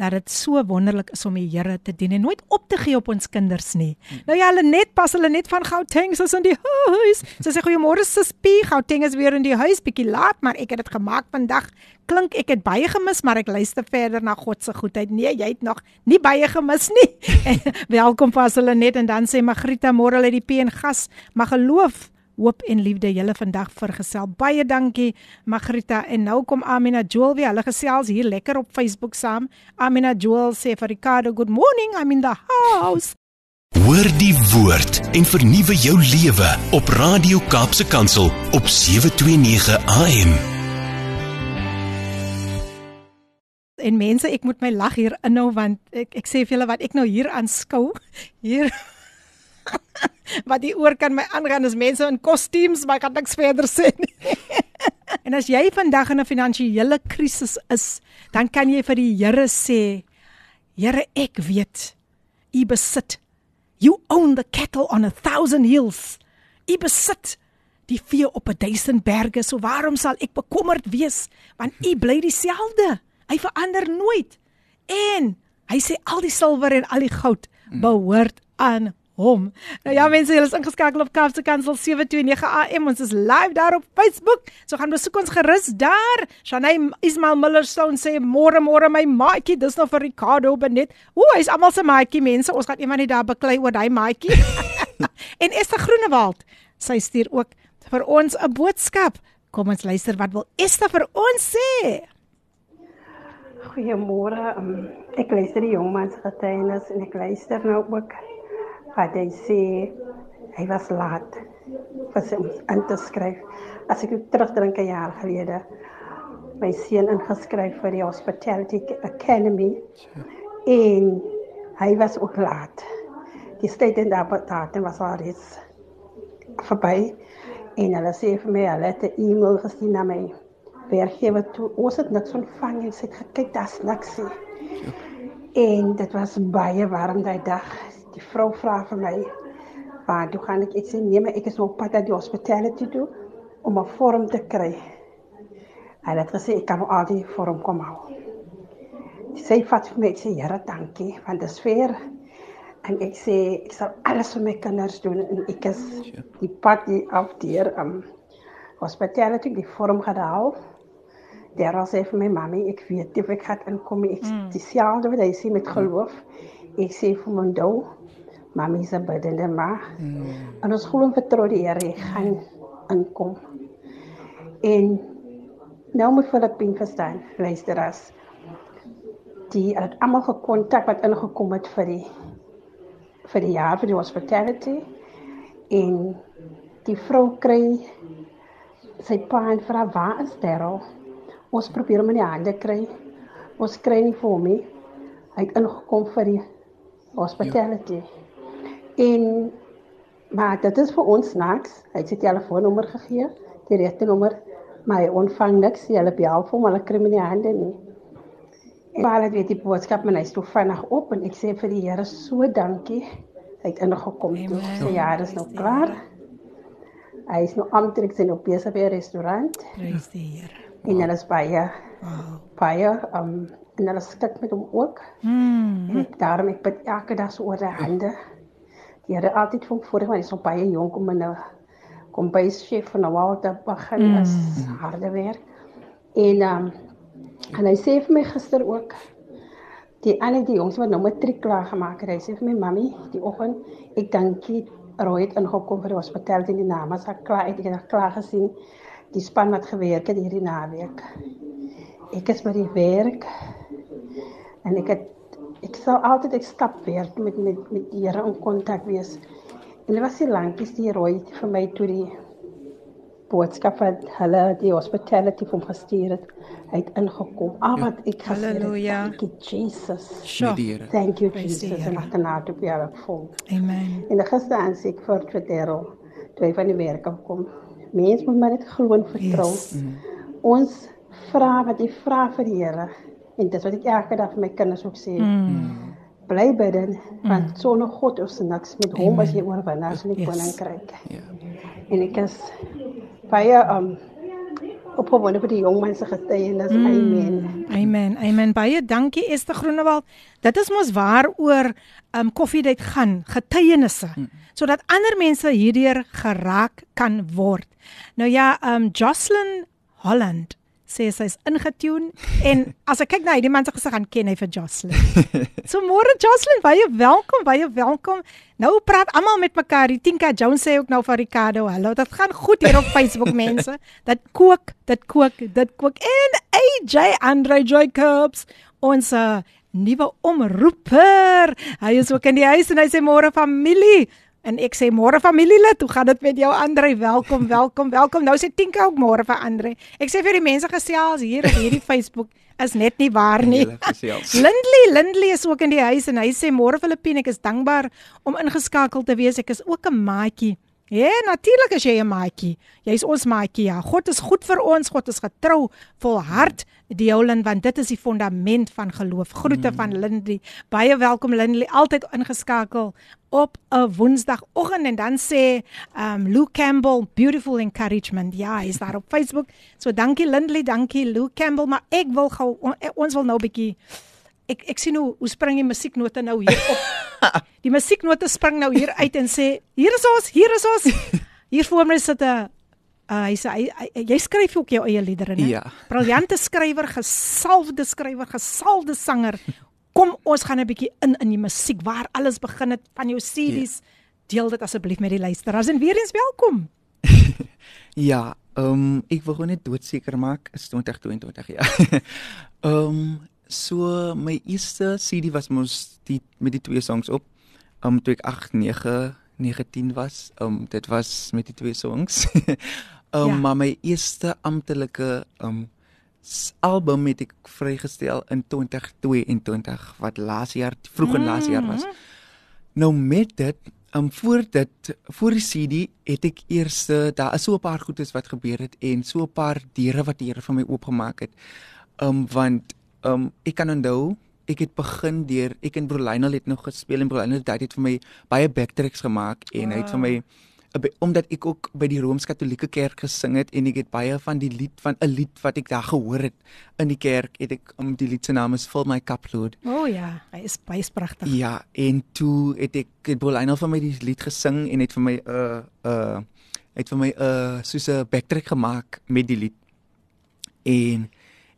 dat dit so wonderlik is om die Here te dien en nooit op te gee op ons kinders nie. Nou ja, hulle net pas hulle net van Gauteng is in die huis. Sy sê goeiemôre Suspie, Gauteng is weer in die huis, bietjie laat, maar ek het dit gemaak vandag. Klink ek het baie gemis, maar ek luister verder na God se goedheid. Nee, jy het nog nie baie gemis nie. Welkom pas hulle net en dan sê Magrita môre hulle die P en gas, maar geloof hoop en liefde julle vandag vergesel. Baie dankie Magrita en nou kom Amina Joel weer. Hulle gesels hier lekker op Facebook saam. Amina Joel sê vir Ricardo, "Good morning, I'm in the house." Hoor die woord en vernuwe jou lewe op Radio Kaapse Kansel op 729 AM. En mense, ek moet my lag hier inhou want ek ek sê vir julle wat ek nou hier aanskou. Hier wat die oor kan my aangaan is mense in kostuums, maar ek kan niks verder sê nie. en as jy vandag in 'n finansiële krisis is, dan kan jy vir die Here sê, Here, ek weet U besit. You own the cattle on a thousand hills. U besit die vee op 'n duisend berge. So waarom sal ek bekommerd wees? Want U bly dieselfde. Hy verander nooit. En hy sê al die silwer en al die goud behoort aan hom. Nou ja mense, julle is ingeskakel op Kaapse Kansel 729 AM. Ons is live daar op Facebook. So gaan besoek ons gerus daar. Shanay Ismail Millerstone sê môre môre my maatjie, dis nou vir Ricardo Benet. Ooh, hy's almal se maatjie mense. Ons gaan eendag net daar beklei oor daai maatjie. en Esther Groenewald, sy stuur ook vir ons 'n boodskap. Kom ons luister wat wil Esther vir ons sê. Goeiemôre. Ek luister die jongman se getuienis en ek luister nou ook wat hy sê hy was laat vir sy in te skryf. As ek terugdink 'n jaar gelede my seun ingeskryf vir die Hospitality Academy en hy was ook laat. Die tyd en datum was al reeds verby en hulle sê vir my hulle het 'n e-mail gestuur na my werkgewer toe. Ons het niks ontvang en sê gekyk, daar's niks nie. En dit was baie warm daai dag. Die vrou vra vir my, "Waar toe gaan ek?" Ek sê, "Nee, maar ek is op pad na die hospitality toe om 'n vorm te kry." Hy het gesê ek kan nou al die vorm kom hou. Sy vat vir my, ek sê, "Here, dankie, want dit is fair." En ek sê ek sal alles vir my kinders doen en ek is die pad hier af deur um hospitality die vorm gehaal. Daar sê vir my mami, ek weet nie of ek gaan inkom nie. Ek mm. dieselfde wat hy sê met geloof. Sê vir my dou, mami 'n bidende ma. Mm. En ons glo en vertrou die Here, ek gaan inkom. En nou moet Filippin verstaan, luister as die het almal gekontak wat ingekom het vir die vir die jaar vir die hospitality en die vrou kry sy pa en vra waar is Daryl? Ons probeer hom in die hande kry. Ons kry nie vir hom nie. Hy het ingekom vir die hospitality. Ja. En maar dit is vir ons niks. Hy het sy telefoonnommer gegee, die regte nommer, maar hy ontvang niks. Hulle bel vir hom, hulle kry die hande nie. En maar dit weet die boodskap en hy is toe vinnig op en ek sê vir die Here so dankie. Hy het ingekom toe. Sy jaar is nou klaar. Hy is nou amptelik sy nou besig by 'n restaurant Prys die Here. en hulle is baie Wow. baie um en hulle stik met hom ook. Mm. En ek daarom ek bid elke dag so oor sy hande. Die Here altyd vir hom voorreg want hy is nog baie jonk om in 'n kombuischef van 'n Walter begin mm. is harde werk. En ehm um, en hy sê vir my gister ook die ander die jongs wat nou matriek klaar gemaak het, hy sê vir my mami, die oggend ek dink jy Roy het ingekom vir die hospitaal in die naam, as ek klaar het ek het klaar gesien die span wat gewerk het hierdie naweek. Ek is by die werk en ek het ek sou altyd ek stap weer met met met die Here in kontak wees. En dit was se lankies die rooi vir my toe die boodskap wat hulle die hospitality van gestuur het uit ingekom. Al wat ja. ek gesê het, you Jesus. Here. Thank you Praise Jesus. En ek nou op jou vol. Amen. En gister aan sê ek vir Twitter toe hy van die werk af kom. Mense moet maar net glo en vertrou. Yes. Ons vra wat jy vra vir die Here. En dis wat ek elke dag vir my kinders ook sê. Mm. Bly bidden want sonder God is niks met hom as jy oorwinnaars in die Yes. koninkryk. Ja. En ek is baie um opgewonde vir die jong mense getuienis. Mm. Amen. Amen. Amen. Baie dankie Esther Groenewald. Dit is mos waaroor um koffiedייט gaan, getuienisse, sodat ander mense hierdeur geraak kan word. Nou ja, um Jocelyn Holland sê sy's ingetune en as ek kyk na hierdie man se gesig gaan ken hy vir Jocelyn. So môre Jocelyn, baie welkom, baie welkom. Nou praat almal met mekaar. Die Tinka Jones sê ook nou vir Ricardo, hallo. Dit gaan goed hier op Facebook mense. Dit kook, dit kook, dit kook. En AJ Andre Jacobs, ons uh, nuwe omroeper. Hy is ook in die huis en hy sê môre familie. En ek sê môre familielid, hoe gaan dit met jou Andre? Welkom, welkom, welkom. Nou sê Tinka ook môre vir Andre. Ek sê vir die mense gesels hier op hierdie Facebook is net nie waar nie. Lindley, Lindley is ook in die huis en hy sê môre Filippine, ek is dankbaar om ingeskakel te wees. Ek is ook 'n maatjie. Ja, natuurlik as jy 'n maatjie. Jy's ons maatjie. Ja. God is goed vir ons. God is getrou, volhard die Jolin want dit is die fondament van geloof. Groete mm. van Lindley. Baie welkom Lindley, altyd ingeskakel op 'n Woensdagoggend en dan sê um Lou Campbell beautiful encouragement. Ja, hy's daar op Facebook. So dankie Lindley, dankie Lou Campbell, maar ek wil gou on, ons wil nou 'n bietjie ek ek sien hoe hoe spring die musieknote nou hier op. Die musieknote spring nou hier uit en sê hier is ons, hier is ons. Hier voor my sit 'n uh, hy sê hy, hy, jy skryf ook jou eie liedere, né? Ja. Briljante skrywer, gesalfde skrywer, gesalfde sanger. Kom ons gaan 'n bietjie in in die musiek waar alles begin het van jou CD's. Deel dit asseblief met die luisteraars en weer eens welkom. Ja, ehm um, ek wil gou net doodseker maak is 2022 ja. Ehm um, so my eerste CD was mos die met die twee songs op. Ehm um, toe ek 8, 9, 19 was. Ehm um, dit was met die twee songs. Um, Ja. maar my eerste amptelike um, album het ek vrygestel in 2022 wat laas jaar vroeg in laas jaar was. Nou met dit, um voor dit voor die CD het ek eers eh, daar is so 'n paar goedes wat gebeur het en so 'n paar deure wat die Here vir my oopgemaak het. Um want um ek kan onthou ek het begin deur ek en Bro Lionel het nog gespeel en Bro Lionel het dit vir my baie backtracks gemaak en hy het vir my omdat ek ook by die Rooms-Katolieke Kerk gesing het en ek het baie van die lied van 'n lied wat ek daar gehoor het in die kerk het ek um, die lied se naam is Fill My Cup Lord O oh, ja, hy is baie pragtig. Ja, en toe het ek het Bolino vir my die lied gesing en het vir my 'n uh, uh het vir my 'n uh, soos 'n backtrack gemaak met die lied. En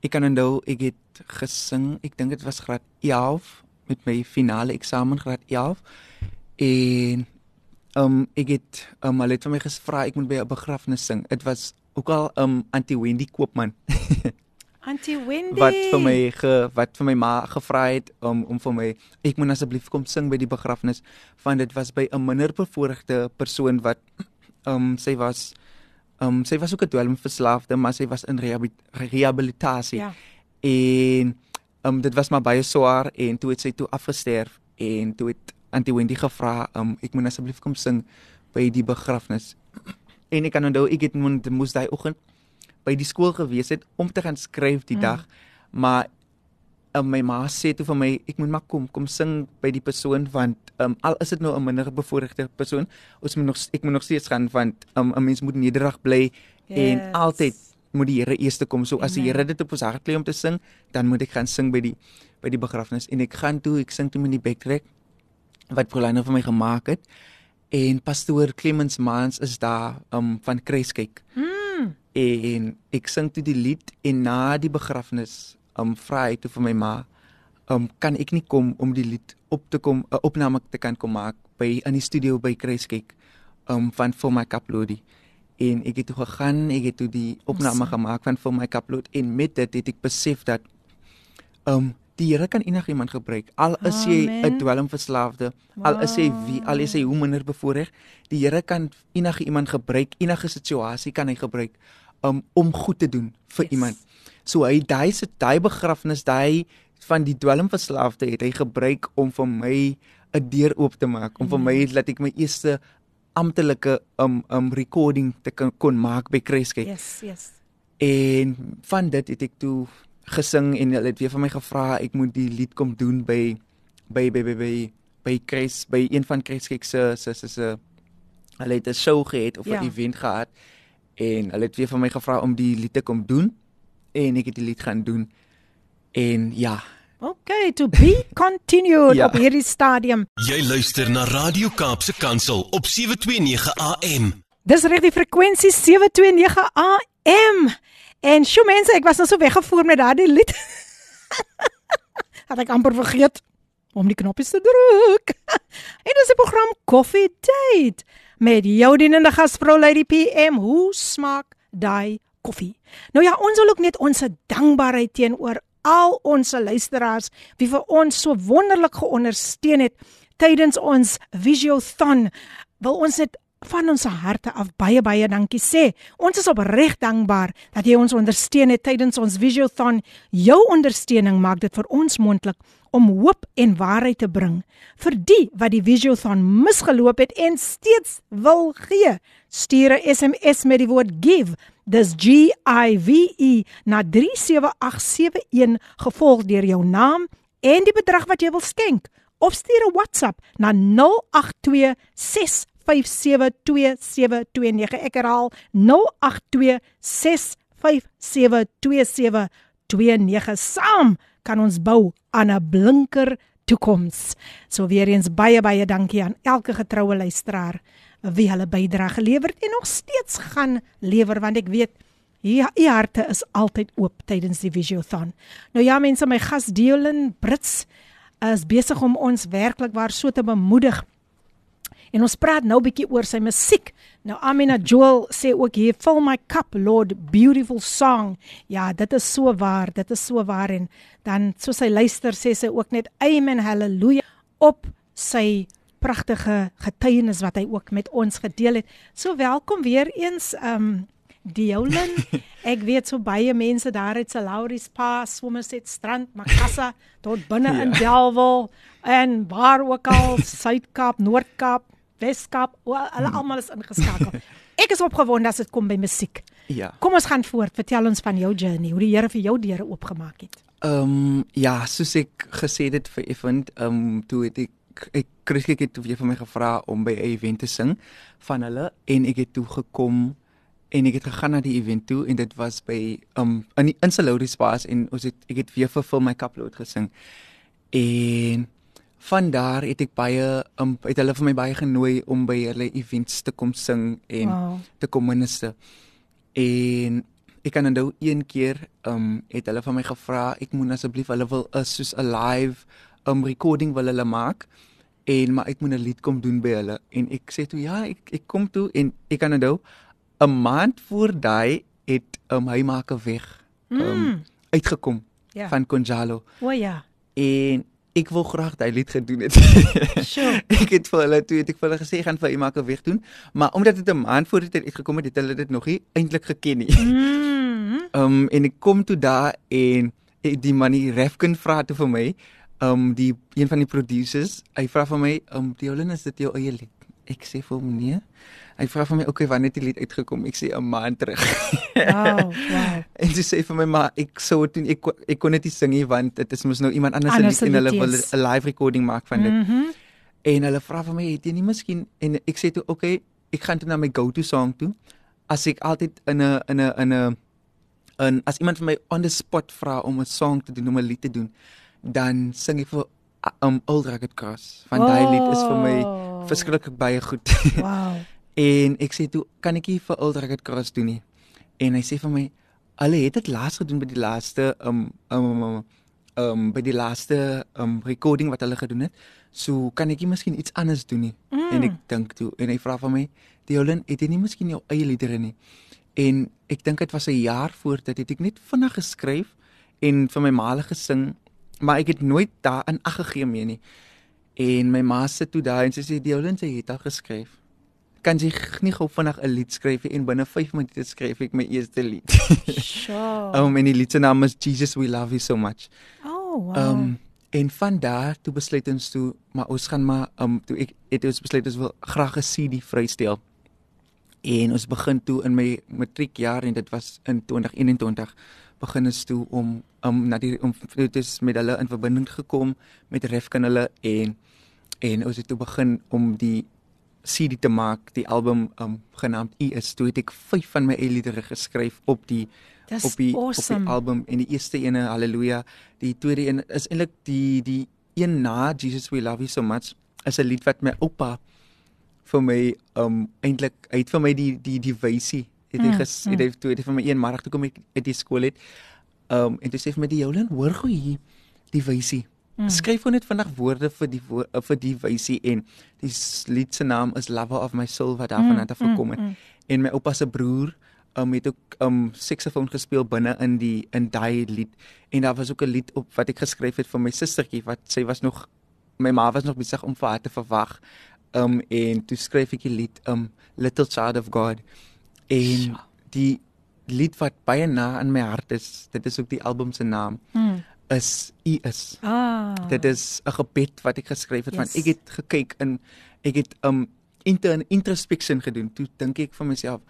ek kan onthou ek het gesing, ek dink dit was graad 11 met my finale eksamen graad 11 en um ek het um hulle het vir my gevra ek moet by 'n begrafnis sing. Dit was ook al um Auntie Wendy Koopman Auntie Wendy. wat vir my ge, wat vir my ma gevra het om om vir my ek moet asseblief kom sing by die begrafnis want dit was by 'n minder bevoorregte persoon wat um sy was um sy was ook 'n dwelmverslaafde maar sy was in rehabi- rehabilitasie Ja. en um dit was maar baie swaar en toe het sy toe afgesterf en toe het Auntie Wendy gevra um ek moet asseblief kom sing by die begrafnis en ek kan onthou ek het moet moes daai oggend by die skool gewees het om te gaan skryf die Mm. dag maar um, my ma sê toe vir my ek moet maar kom kom sing by die persoon want um, al is dit nou 'n minder bevoorregte persoon ons moet nog ek moet nog steeds gaan want um, 'n mens moet nederig bly en Yes. altyd moet die Here eerste kom so as die. Here dit op ons hart lê om te sing dan moet ek gaan sing by die by die begrafnis en ek gaan toe ek sing toe met die backtrack wat Pauline vir my gemaak het En pastoor Clemens Mans is daar um van Kruiskyk. Mm. En ek sing toe die lied en na die begrafnis um vra hy toe vir my ma um kan ek nie kom om die lied op te kom 'n uh, opname te kan kom maak by in die studio by Kruiskyk um van vir my kaplodie en ek het toe gegaan ek het toe die opname awesome. gemaak van vir my kaplod en met dit het ek besef dat um die Here kan enigiemand gebruik al is jy 'n dwelmverslaafde al is jy wie al is jy hoe minder bevoordeel die Here kan enige iemand gebruik enige situasie kan hy gebruik um, om goed te doen vir yes. iemand so hy daai se daai begrafnis daai van die dwelmverslaafde het hy gebruik om vir my 'n deur oop te maak om vir my mm. laat ek my eerste amptelike um um recording te kan kon maak by Kreske. Yes, yes. En van dit het ek toe gesing en hulle het weer van my gevra ek moet die lied kom doen by by by by by, by Kres by een van Kreske se se se se hulle het 'n show gehad of 'n ja. event gehad en hulle het weer van my gevra om die lied te kom doen en ek het die lied gaan doen. En ja, Okay, to be continued ja. op hierdie stadium. Jy luister na Radio Kaapse Kansel op 729 AM. Dis reg die frekwensie 729 AM. En sjoe mense, ek was nou so weggevoer met daardie lied. Het ek amper vergeet om die knoppies te druk. en dis 'n program Coffee Date met jou dienende gasvrou Lady PM. Hoe smaak daai koffie? Nou ja, ons wil ook net ons dankbaarheid teenoor al ons luisteraars wie vir ons so wonderlik geondersteun het tydens ons Visiothon. Wil ons dit van ons harte af baie baie dankie sê. Ons is opreg dankbaar dat jy ons ondersteun het tydens ons Visiothon. Jou ondersteuning maak dit vir ons moontlik om hoop en waarheid te bring vir die wat die Visiothon misgeloop het en steeds wil gee. Stuur 'n SMS met die woord give Dis G I V E na 37871 gevolg deur jou naam en die bedrag wat jy wil skenk of stuur 'n WhatsApp na 0826572729 ek herhaal 0826572729 saam kan ons bou aan 'n blinker toekoms so weer eens baie baie dankie aan elke getroue luisteraar wie hulle bydrae gelewer het en nog steeds gaan lewer want ek weet ja, u harte is altyd oop tydens die Visiothon. Nou ja mense, my gas Deolin Brits is besig om ons werklik waar so te bemoedig. En ons praat nou 'n bietjie oor sy musiek. Nou Amina Joel sê ook hier, "Fill my cup, Lord, beautiful song." Ja, dit is so waar, dit is so waar en dan soos sy luister sê sy ook net amen, haleluja op sy pragtige getuienis wat hy ook met ons gedeel het. So welkom weer eens um Diolin. Ek weet so baie mense daar uit Salauris Pass, Somerset Strand, Makassa tot binne ja. in Delwel en waar ook al Suid-Kaap, Noord-Kaap, Wes-Kaap, hulle hmm. almal is ingeskakel. Ek is opgewonde as dit kom by musiek. Ja. Kom ons gaan voort. Vertel ons van jou journey, hoe die Here vir jou deure oopgemaak het. Ehm um, ja, soos ek gesê het vir Event, ehm um, toe het ek ek Chris het toe vir my gevra om by 'n event te sing van hulle en ek het toe gekom en ek het gegaan na die event toe en dit was by um in die Insalodi Spas en ons het ek het weer vir Phil my kapload gesing. En van daar het ek baie um het hulle vir my baie genooi om by hulle events te kom sing en wow. te kom minister. En ek kan onthou een keer um het hulle van my gevra ek moet asseblief hulle wil is soos 'n live um recording wil hulle maak en maar ek moet 'n lied kom doen by hulle en ek sê toe ja ek ek kom toe en ek kan onthou 'n maand voor daai het um, hy maak 'n weg um, mm. uitgekom ja. van Konjalo. O ja. En ek wil graag daai lied gedoen het. sure. ek het vir hulle toe het ek vir hulle gesê gaan vir hy maak 'n weg doen, maar omdat dit 'n maand voor dit uitgekom het, het hulle dit nog nie eintlik geken nie. Mm. um en ek kom toe daar en die manie Refkin vra toe vir my um die een van die producers, hy vra vir my, um Diolin is dit jou eie lied? Ek sê vir hom nee. Hy vra vir my, okay, wanneer het die lied uitgekom? Ek sê 'n maand terug. Wow, wow. en hy sê vir my, maar ek sou doen ek ek kon net nie sing nie want dit is mos nou iemand anders lied en hulle wil 'n live recording maak van dit. Mm -hmm. En hulle vra vir my, het jy nie miskien en ek sê toe, okay, ek gaan toe na my go-to song toe. As ek altyd in 'n in 'n in 'n en as iemand vir my on the spot vra om 'n song te doen, om 'n lied te doen, dan sing ek vir um Old Rugged Cross. Van daai lied is vir my Oh. verskriklik baie goed. Wow. en ek sê toe kan ek nie vir Old Rugged Cross doen nie. En hy sê vir my hulle het dit laas gedoen by die laaste um um um, um by die laaste um recording wat hulle gedoen het. So kan ek nie miskien iets anders doen nie. Mm. En ek dink toe en hy vra van my, "Diolin, het jy nie miskien jou eie liedere nie?" En ek dink dit was 'n jaar voor dit het ek net vinnig geskryf en vir my ma gesing, maar ek het nooit daarin ag gegee mee nie. En my ma sit toe daar en sy sê Diolin sy het al geskryf. Kan jy nie gou vinnig 'n lied skryf nie en binne 5 minute skryf ek my eerste lied. Sure. um en die lied se naam is Jesus we love you so much. oh, wow. Um en van daar toe besluit ons toe maar ons gaan maar um toe ek het ons besluit ons wil graag 'n CD vrystel. En ons begin toe in my matriekjaar en dit was in 2021 begin ons toe om um na die om dit is met hulle in verbinding gekom met Refkin hulle en en ons het toe begin om die CD te maak, die album um genaamd U is toe het ek 5 van my liedere geskryf op die Dis op die op awesome. die album. En die eerste ene Halleluja, die tweede een is eintlik die die een na Jesus we love you so much is 'n lied wat my oupa vir my um eintlik hy het vir my die die die wysie het hy Mm, ges het hy toe het hy vir my een middag toe kom ek uit die skool het um en toe sê vir my die Jolien hoor gou hier die wysie Mm. skryf gou net vandag woorde vir die wo uh, vir die wysie en die lied se naam is Lover of my soul wat daarvan Mm, af gekom het. mm, en my oupa se broer um het ook um saksofoon gespeel binne in die in daai lied. En daar was ook 'n lied op wat ek geskryf het vir my sustertjie wat sy was nog my ma was nog besig om vir haar te verwag. Um en toe skryf ek die lied um Little Child of God. En die lied wat baie na in my hart is dit is ook die album se naam. Mm. Is U is Ah. dit is 'n gebed wat ek geskryf het Yes. want ek het gekyk in ek het um intern introspection gedoen toe dink ek vir myself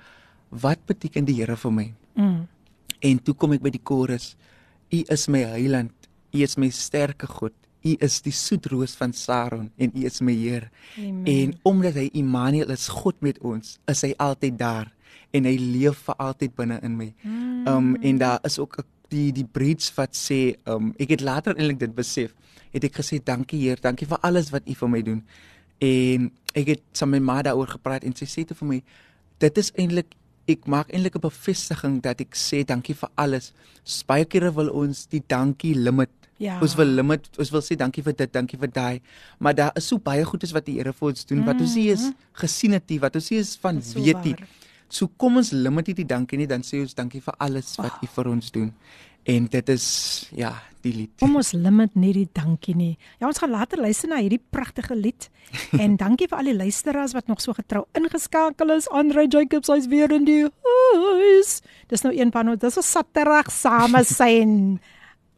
wat beteken die Here vir my Mm. en toe kom ek by die chorus U is my heiland U is my sterke God U is die soetroos van Saron en U is my Heer Amen. en omdat hy Immanuel is God met ons is hy altyd daar en hy leef vir altyd binne in my Mm. Um en daar is ook 'n- die die bridge wat sê um ek het later eintlik dit besef. Het ek gesê dankie Heer, dankie vir alles wat U vir my doen. En ek het saam met my ma daaroor gepraat en sy sê toe vir my dit is eintlik ek maak eintlik 'n bevestiging dat ek sê dankie vir alles. Baie kere wil ons die dankie limit. Ja. Ons wil limit, ons wil sê dankie vir dit, dankie vir daai. Maar daar is so baie goedes wat die Here vir ons doen wat ons nie eens gesien het nie, wat ons nie eens van so weet nie. So kom ons limit nie die dankie nie, dan sê ons dankie vir alles wat U vir ons doen. En dit is ja, die lied. Kom ons limit nie die dankie nie. Ja, ons gaan later luister na hierdie pragtige lied. En dankie vir al die luisteraars wat nog so getrou ingeskakel is. Andre Jacobs hy's weer in die huis. Dis nou een van ons. Dis 'n Saterdag same syn.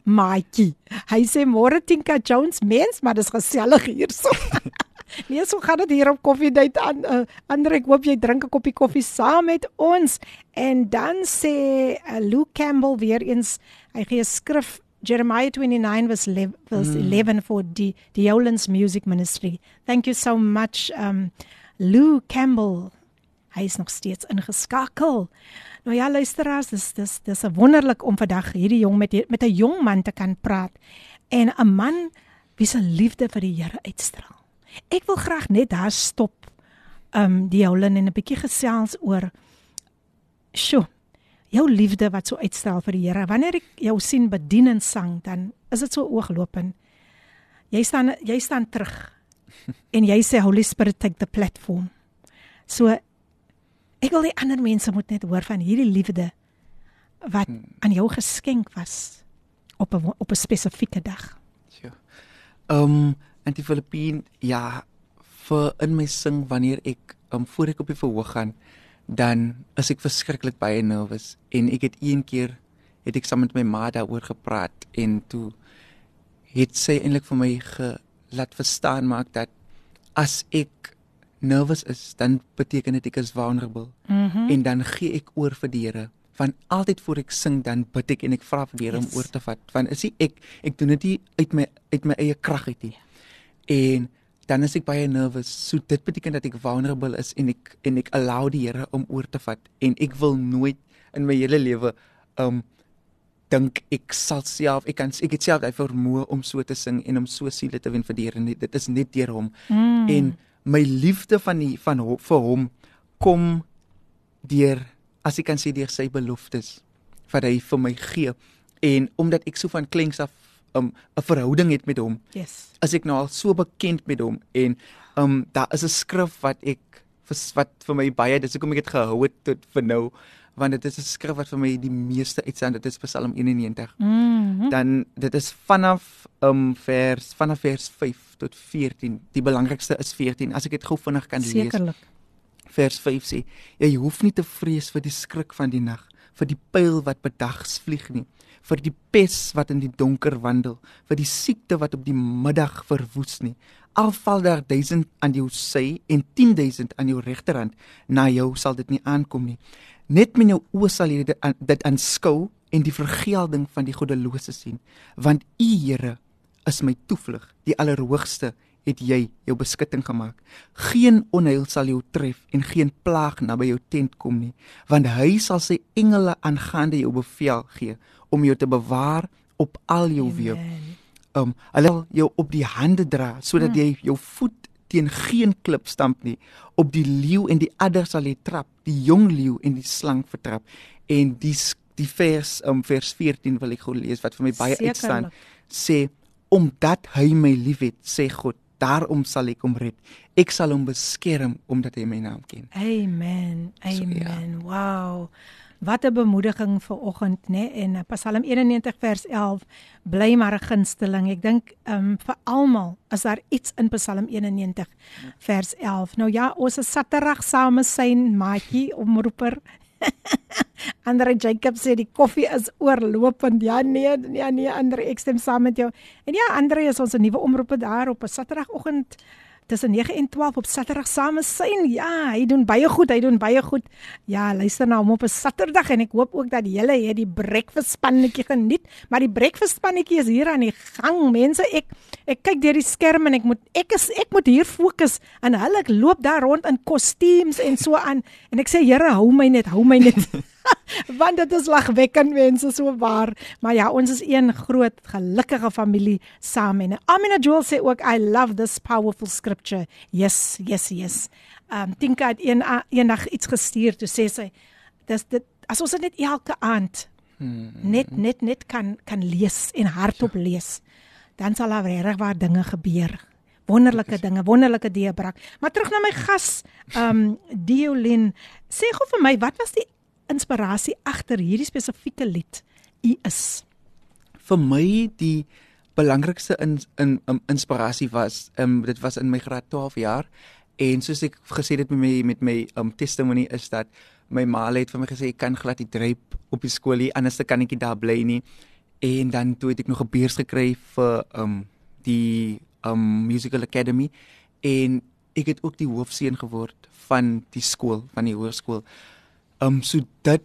Maatjie. Hy sê môre Tinka Jones mens, maar dis gesellig hierso. Nee, so gaan dit hier op Coffee Date aan. Uh, Andre, ek hoop jy drink 'n koppie koffie saam met ons. En dan sê uh, Luke Campbell weer eens, hy gee 'n skrif Jeremiah 29 was 11 was 11 for die die Owens Music Ministry. Thank you so much um Lou Campbell. Hy is nog steeds ingeskakel. Nou ja, luisteraars, dis dis dis 'n wonderlik om vandag hierdie jong met met 'n jong man te kan praat en 'n man wie se liefde vir die Here uitstraal. Ek wil graag net daar stop. Um die Jolyn en 'n bietjie gesels oor Sjoe. Jou liefde wat so uitstraal vir die Here. Wanneer ek jou sien bedien en sang, dan is dit so ooglopend. Jy staan jy staan terug en jy sê Holy Spirit take the platform. So ek wil die ander mense moet net hoor van hierdie liefde wat aan jou geskenk was op 'n op 'n spesifieke dag. Ja. Um in die Filippine, ja, vir in my sing wanneer ek um voor ek op die verhoog gaan, dan is ek verskriklik baie nervus en ek het een keer het ek saam met my ma daaroor gepraat en toe het sy eintlik vir my ge laat verstaan maak dat as ek nervus is, dan beteken dit ek is vulnerable. Mhm. En dan gee ek oor vir die Here. Van altyd voor ek sing dan bid ek en ek vra vir die Here Yes. om oor te vat. Want is nie ek ek doen dit nie uit my uit my eie krag uit nie. En dan is ek baie nervous. So dit beteken dat ek vulnerable is en ek en ek allow die Here om oor te vat en ek wil nooit in my hele lewe um dink ek sal self ek kan ek het self daai vermoë om so te sing en om so siele te wen vir die Here net dit is net deur hom Mm. en my liefde van die van ho, vir hom kom deur as ek kan sê deur sy beloftes wat hy vir my gee en omdat ek so van klenks af um, 'n verhouding het met hom Yes. is ek nou al so bekend met hom en um daar is 'n skrif wat ek wat vir my baie dis hoekom ek dit gehou het tot vir nou want dit is 'n skrif wat vir my die meeste uitstaan dit is Psalm 91 Mhm. dan dit is vanaf um vers vanaf vers 5 tot 14 die belangrikste is 14 as ek dit gou vinnig kan lees Sekerlik. vers 5 sê jy hoef nie te vrees vir die skrik van die nag vir die pyl wat bedags vlieg nie vir die pes wat in die donker wandel vir die siekte wat op die middag verwoes nie. Al val daar 1000 aan jou sy en 10000 aan jou regterhand na jou sal dit nie aankom nie. Net met jou oë sal jy dit, aan- dit aanskou en die vergelding van die goddelose sien. Want u Here is my toevlug. Die allerhoogste het jy jou beskutting gemaak. Geen onheil sal jou tref en geen plaag naby jou tent kom nie, want hy sal sy engele aangaande jou bevel gee om jou te bewaar op al jou weë. Amen. Um hulle sal jou op die hande dra sodat jy jou voet teen geen klip stamp nie. Op die leeu en die adder sal jy trap, die jong leeu en die slang vertrap. En die die vers um vers 14 wil ek gou lees wat vir my baie Sekerlik. uitstaan. Sê omdat hy my liefhet, sê God, daarom sal ek hom red. Ek sal hom beskerm omdat hy my naam ken. Amen. So, ja. Amen. Wow. Wat 'n bemoediging vir oggend, né? Nee? En uh, Psalm 91 vers 11 bly maar 'n gunsteling. Ek dink ehm um, vir almal is daar iets in Psalm 91 vers 11. Nou ja, ons is Saterdag same syn maatjie omroeper. Andre Jacob sê die koffie is oorlopend. Ja nee, ja nee Andre, ek stem saam met jou. En ja, Andre is ons 'n nuwe omroeper daar op 'n Saterdagoggend tussen 9 en 12 op Saterdag same syn. Ja, hy doen baie goed, hy doen baie goed. Ja, luister na hom op 'n Saterdag en ek hoop ook dat julle het die breakfast spannetjie geniet, maar die breakfast spannetjie is hier aan die gang. Mense, ek ek kyk deur die skerm en ek moet ek is ek moet hier fokus en hulle loop daar rond in kostuums en so aan en ek sê Here, hou my net, hou my net. Want dit is lagwekkend mense so waar. Maar ja, ons is een groot gelukkige familie saam en Amina Joel sê ook I love this powerful scripture. Yes, yes, yes. Um Tinka het een eendag iets gestuur toe sê sy dis dit as ons dit net elke aand net net net kan kan lees en hardop lees dan sal daar regtig waar dinge gebeur. Wonderlike dinge, wonderlike deurbraak. Maar terug na my gas, um Diolin, sê gou vir my, wat was die inspirasie agter hierdie spesifieke lied? U is. vir my die belangrikste in in um, inspirasie was um, dit was in my graad 12 jaar en soos ek gesê het met my met my um, testimony is dat my ma het vir my gesê ek kan glad nie dryp op die skool nie anders kan ek nie daar bly nie en dan toe het ek nog 'n beurs gekry vir um, die um, musical academy en ek het ook die hoofseun geword van die skool van die hoërskool um so dit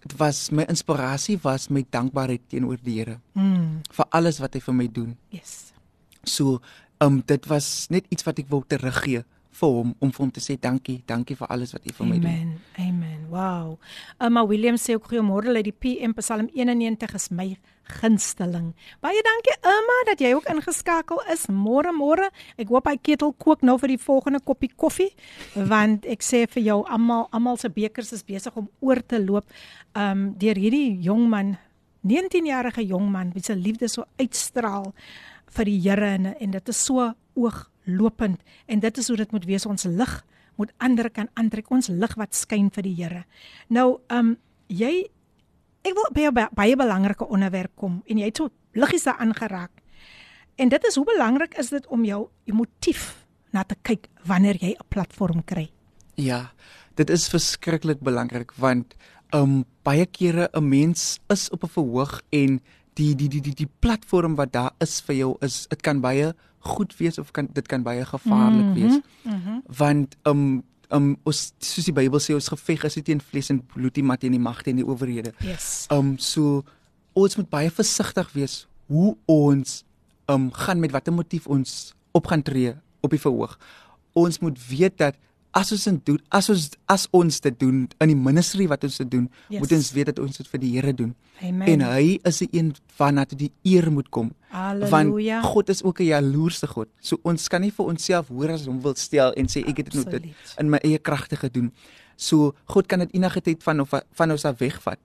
dit was my inspirasie was my dankbaarheid teenoor die Here Mm, vir alles wat hy vir my doen. yes. So, um dit was net iets wat ek wou teruggee vir hom om vir hom te sê dankie, dankie vir alles wat hy vir my doen. Amen. Amen. Wow. Emma Williams sê ook goeiemôre uit die PM Psalm 91 is my gunsteling. Baie dankie Emma dat jy ook ingeskakel is. Môre môre. Ek hoop hy ketel kook nou vir die volgende koppie koffie want ek sê vir jou almal almal se bekers is besig om oor te loop. Um deur hierdie jong man 19-jarige jong man wie se liefde so uitstraal vir die Here en en dit is so ooglopend en dit is hoe dit moet wees ons lig moet ander kan aantrek ons lig wat skyn vir die Here. Nou, um, jy ek wil by 'n ba- baie belangrike onderwerp kom en jy het so liggies daaraan geraak. En dit is hoe belangrik is dit om jou jou motief na te kyk wanneer jy 'n platform kry. Ja, dit is verskriklik belangrik want um baie kere 'n mens is op 'n verhoog en die die die die die platform wat daar is vir jou is dit kan baie goed wees of kan dit kan baie gevaarlik mm -hmm. wees. Mm Want um um ons soos die Bybel sê ons geveg is nie teen vlees en bloed nie maar teen die magte en die owerhede. yes. Um so ons moet baie versigtig wees hoe ons um gaan met watter motief ons op gaan tree op die verhoog. Ons moet weet dat as ons dit doen, as ons as ons dit doen in die ministry wat ons dit doen, Yes. moet ons weet dat ons dit vir die Here doen. Amen. En hy is die een waarna toe die eer moet kom. Halleluja. Want God is ook 'n jaloerse God. So ons kan nie vir onsself hoor as hom wil stel en sê ek het dit nou dit in my eie kragte gedoen. So God kan dit enige tyd van of van ons af wegvat.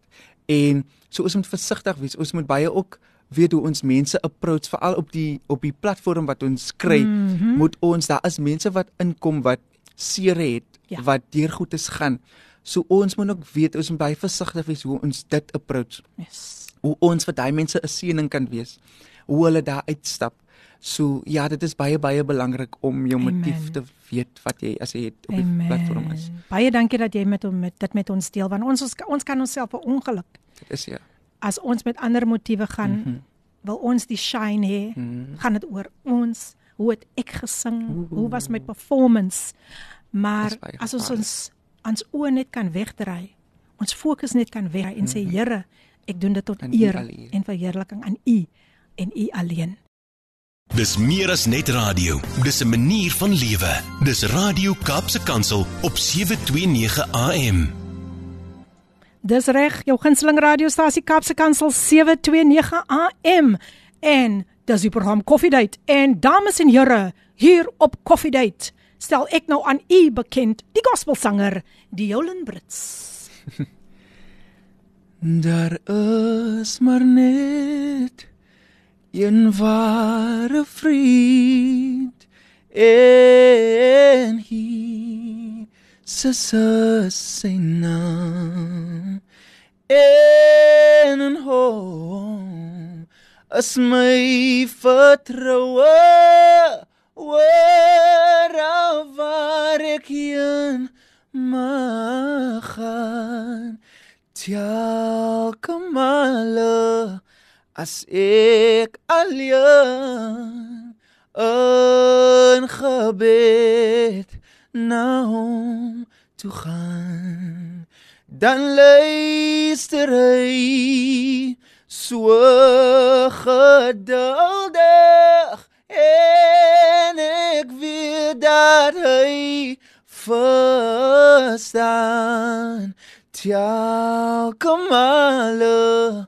En so ons moet versigtig wees. Ons moet baie ook weet hoe ons mense approach veral op die op die platform wat ons kry. Mm. -hmm. Moet ons daar is mense wat inkom wat seer het, Ja. wat deur goedes gaan. So ons moet ook weet ons moet baie versigtig wees hoe ons dit approach Yes. hoe ons vir daai mense 'n seëning kan wees. Hoe hulle daar uitstap. So ja, dit is baie baie belangrik om jou Amen. motief te weet wat jy as jy het op die platform is. Baie dankie dat jy met hom met dit met ons deel want ons ons, ons kan onsself verongeluk Dit is ja. as ons met ander motiewe gaan. Mm. -hmm. Wil ons die shine hê? Mm -hmm. Gaan dit oor ons? Hoe het ek gesing? Ooh. Hoe was my performance? Maar as ons ons ons oë net kan wegdraai, ons fokus net kan wegdraai en sê Here, ek doen dit tot U eer en verheerliking aan U en U alleen. Dis meer as net radio. Dis 'n manier van lewe. Dis Radio Kaapse Kansel op 729 AM. Dis reg, jou gunsteling radiostasie Kapse Kansel 729 AM en dis die program Coffee Date en dames en here hier op Coffee Date stel ek nou aan u bekend die gospelsanger Diolen Brits. Daar is maar net een ware vriend en hy se sy naam en in hom is my vertroue waar waar ek heen mag gaan. Telke male as ek alleen in gebed na hom toe gaan dan luister hy so geduldig en ek weet dat hy verstaan. Telke male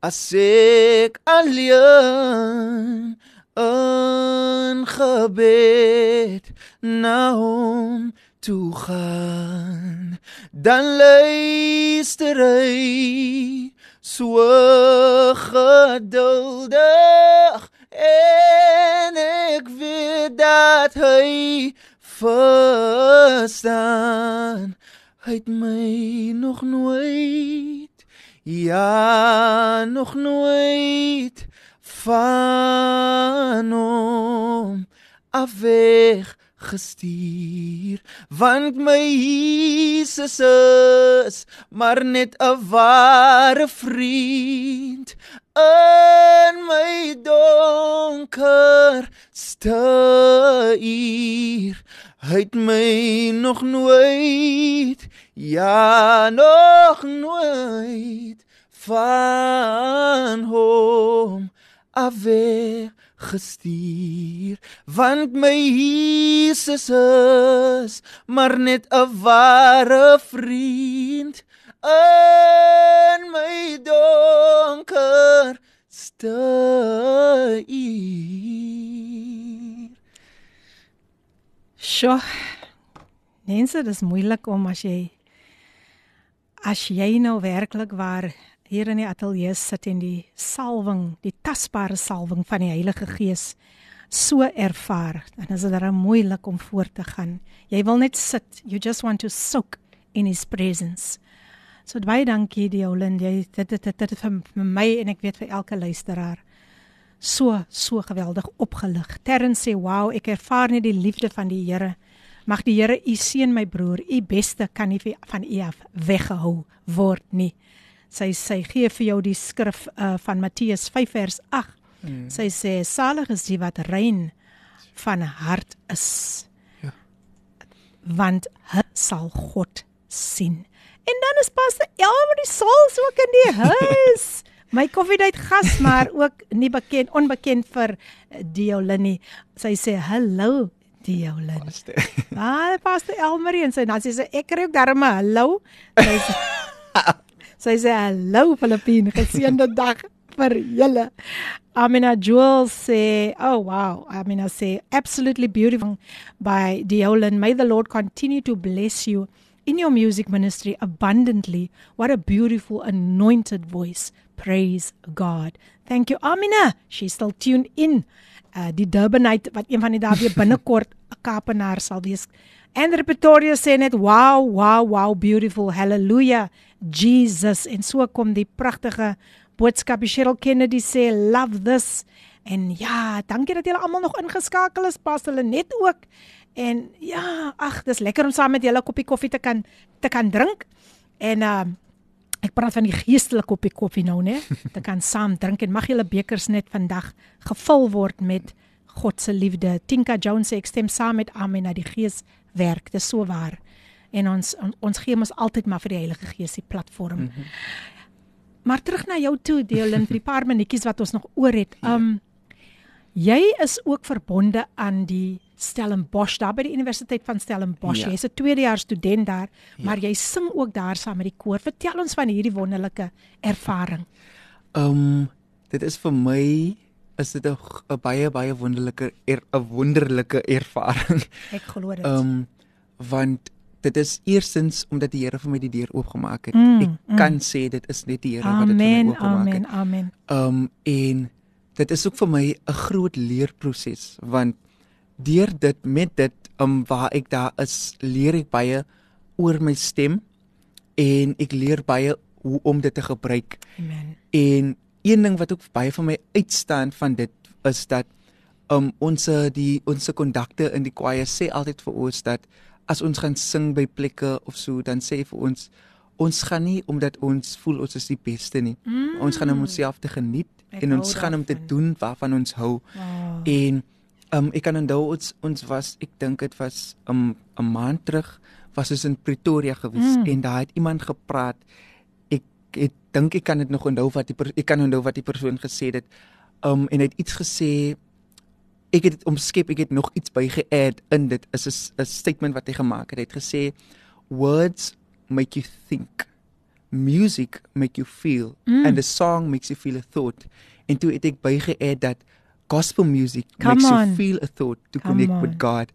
as ek alleen in gebed na hom toe gaan dan luister hy so geduldig en ek weet dat hy verstaan. Hy het my nog nooit ja nog nooit van hom afweg gestuur. Want my Jesus is maar net 'n ware vriend. In my donker stuur hy het my nog nooit ja nog nooit van hom afweg gestuur want my Jesus is maar net 'n ware vriend in my donker stuur Sjoe. Mense, dis moeilik om as jy as jy nou werklik waar hier in die ateljee sit en die salwing, die tasbare salwing van die Heilige Gees so ervaar, dan is dit dan moeilik om voort te gaan. Jy wil net sit. You just want to soak in his presence. So baie dankie Diolen, jy dit dit dit, dit vir, vir my en ek weet vir elke luisteraar so so geweldig opgelig. Terren sê, "Wow, ek ervaar net die liefde van die Here. Mag die Here u seën my broer. U beste kan nie van u af weggehou word nie." Sy sy gee vir jou die skrif uh, van Matteus 5 vers 8. Mm. Sy sê, "Salig is die wat rein van hart is." Ja. Want hy sal God sien. En dan is Pastor Elmer die Souls ook in die huis. My koffiedייט gas maar ook nie bekend onbekend vir Diolini. Sy sê hallo Die Jolyn. Pastor. Ah, Pastor Elmarie en sy dan sê sy ek kry ook darm 'n hallo. Sy sê sy sê hallo Filippine, geseënde dag vir julle. Amina Jewel sê, oh wow, Amina sê absolutely beautiful by Diolan. May the Lord continue to bless you in your music ministry abundantly. What a beautiful anointed voice. Praise God. Thank you Amina. She's still tuned in. Uh die Durbanite wat een van die dae weer binnekort 'n Kaapenaar sal wees. En Pretoria sê net wow, wow, wow, beautiful. Hallelujah. Jesus en so kom die pragtige boodskap. Cheryl Kennedy sê love this. En ja, dankie dat julle almal nog ingeskakel is. Pas hulle net ook. En ja, ag, dis lekker om saam met julle 'n koppie koffie te kan te kan drink. En uh ek praat van die geestelike koppie koffie nou, né? Te kan saam drink en mag julle bekers net vandag gevul word met God se liefde. Tinka Jones sê ek stem saam met Amen dat die Gees werk. Dis so waar. En ons on, ons gee mos altyd maar vir die Heilige Gees die platform. Mm -hmm. Maar terug na jou toe, Deolin, vir die paar minuutjies wat ons nog oor het. Um jy is ook verbonde aan die Stellenbosch daar by die Universiteit van Stellenbosch. Ja. Jy's 'n tweedejaars student daar, ja. maar jy sing ook daar saam met die koor. Vertel ons van hierdie wonderlike ervaring. Um, dit is vir my is dit 'n baie baie wonderlike er, 'n wonderlike ervaring. Ek glo dit. Ehm um, want dit is eerstens omdat die Here vir my die deur oopgemaak het. Mm, Ek mm. kan sê dit is net die Here wat dit vir my amen, oopgemaak amen, het. amen. Ehm um, en dit is ook vir my 'n groot leerproses want deur dit met dit um waar ek daar is, leer ek baie oor my stem en ek leer baie hoe om dit te gebruik. Amen. En een ding wat ook baie vir my uitstaan van dit is dat um ons die ons kondukte in die choir sê altyd vir ons dat as ons gaan sing by plekke of so dan sê vir ons ons gaan nie omdat ons voel ons is die beste nie. Mm. Ons gaan om onsself te geniet Ek en ons gaan om te doen waarvan ons hou. Oh. En um ek kan onthou ons ons was ek dink dit was um, 'n maand terug was ons in Pretoria gewees mm. en daar het iemand gepraat. Ek ek dink ek kan dit nog onthou wat die ek kan onthou wat die persoon gesê het. Um en hy het iets gesê ek het dit omskep, ek het nog iets byge-add in dit is 'n statement wat hy gemaak het. Hy het gesê words make you think. Music make you feel mm. and a song makes you feel a thought. En toe het ek byge-add dat gospel music Come makes on. you feel a thought to Come connect on. with God.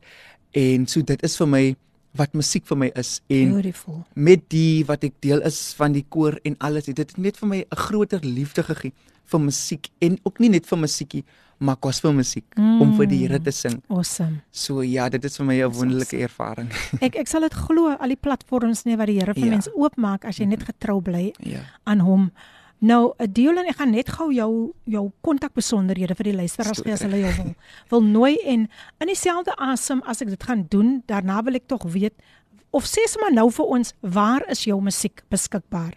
En so dit is vir my wat musiek vir my is en Beautiful. met die wat ek deel is van die koor en alles het dit net vir my 'n groter liefde gegee vir musiek en ook nie net vir musiekie maar gospel musiek mm. om vir die Here te sing. Awesome. So ja, dit is vir my 'n wonderlike ervaring. Ek ek sal dit glo al die platforms net wat die Here vir Ja. mense oopmaak as jy net getrou bly ja. aan hom. Nou, 'n deel en ek gaan net gou jou jou kontakbesonderhede vir die luisteraars gee as hulle jou wil wil nooi en in dieselfde asem as ek dit gaan doen, daarna wil ek tog weet of sê sommer nou vir ons, waar is jou musiek beskikbaar?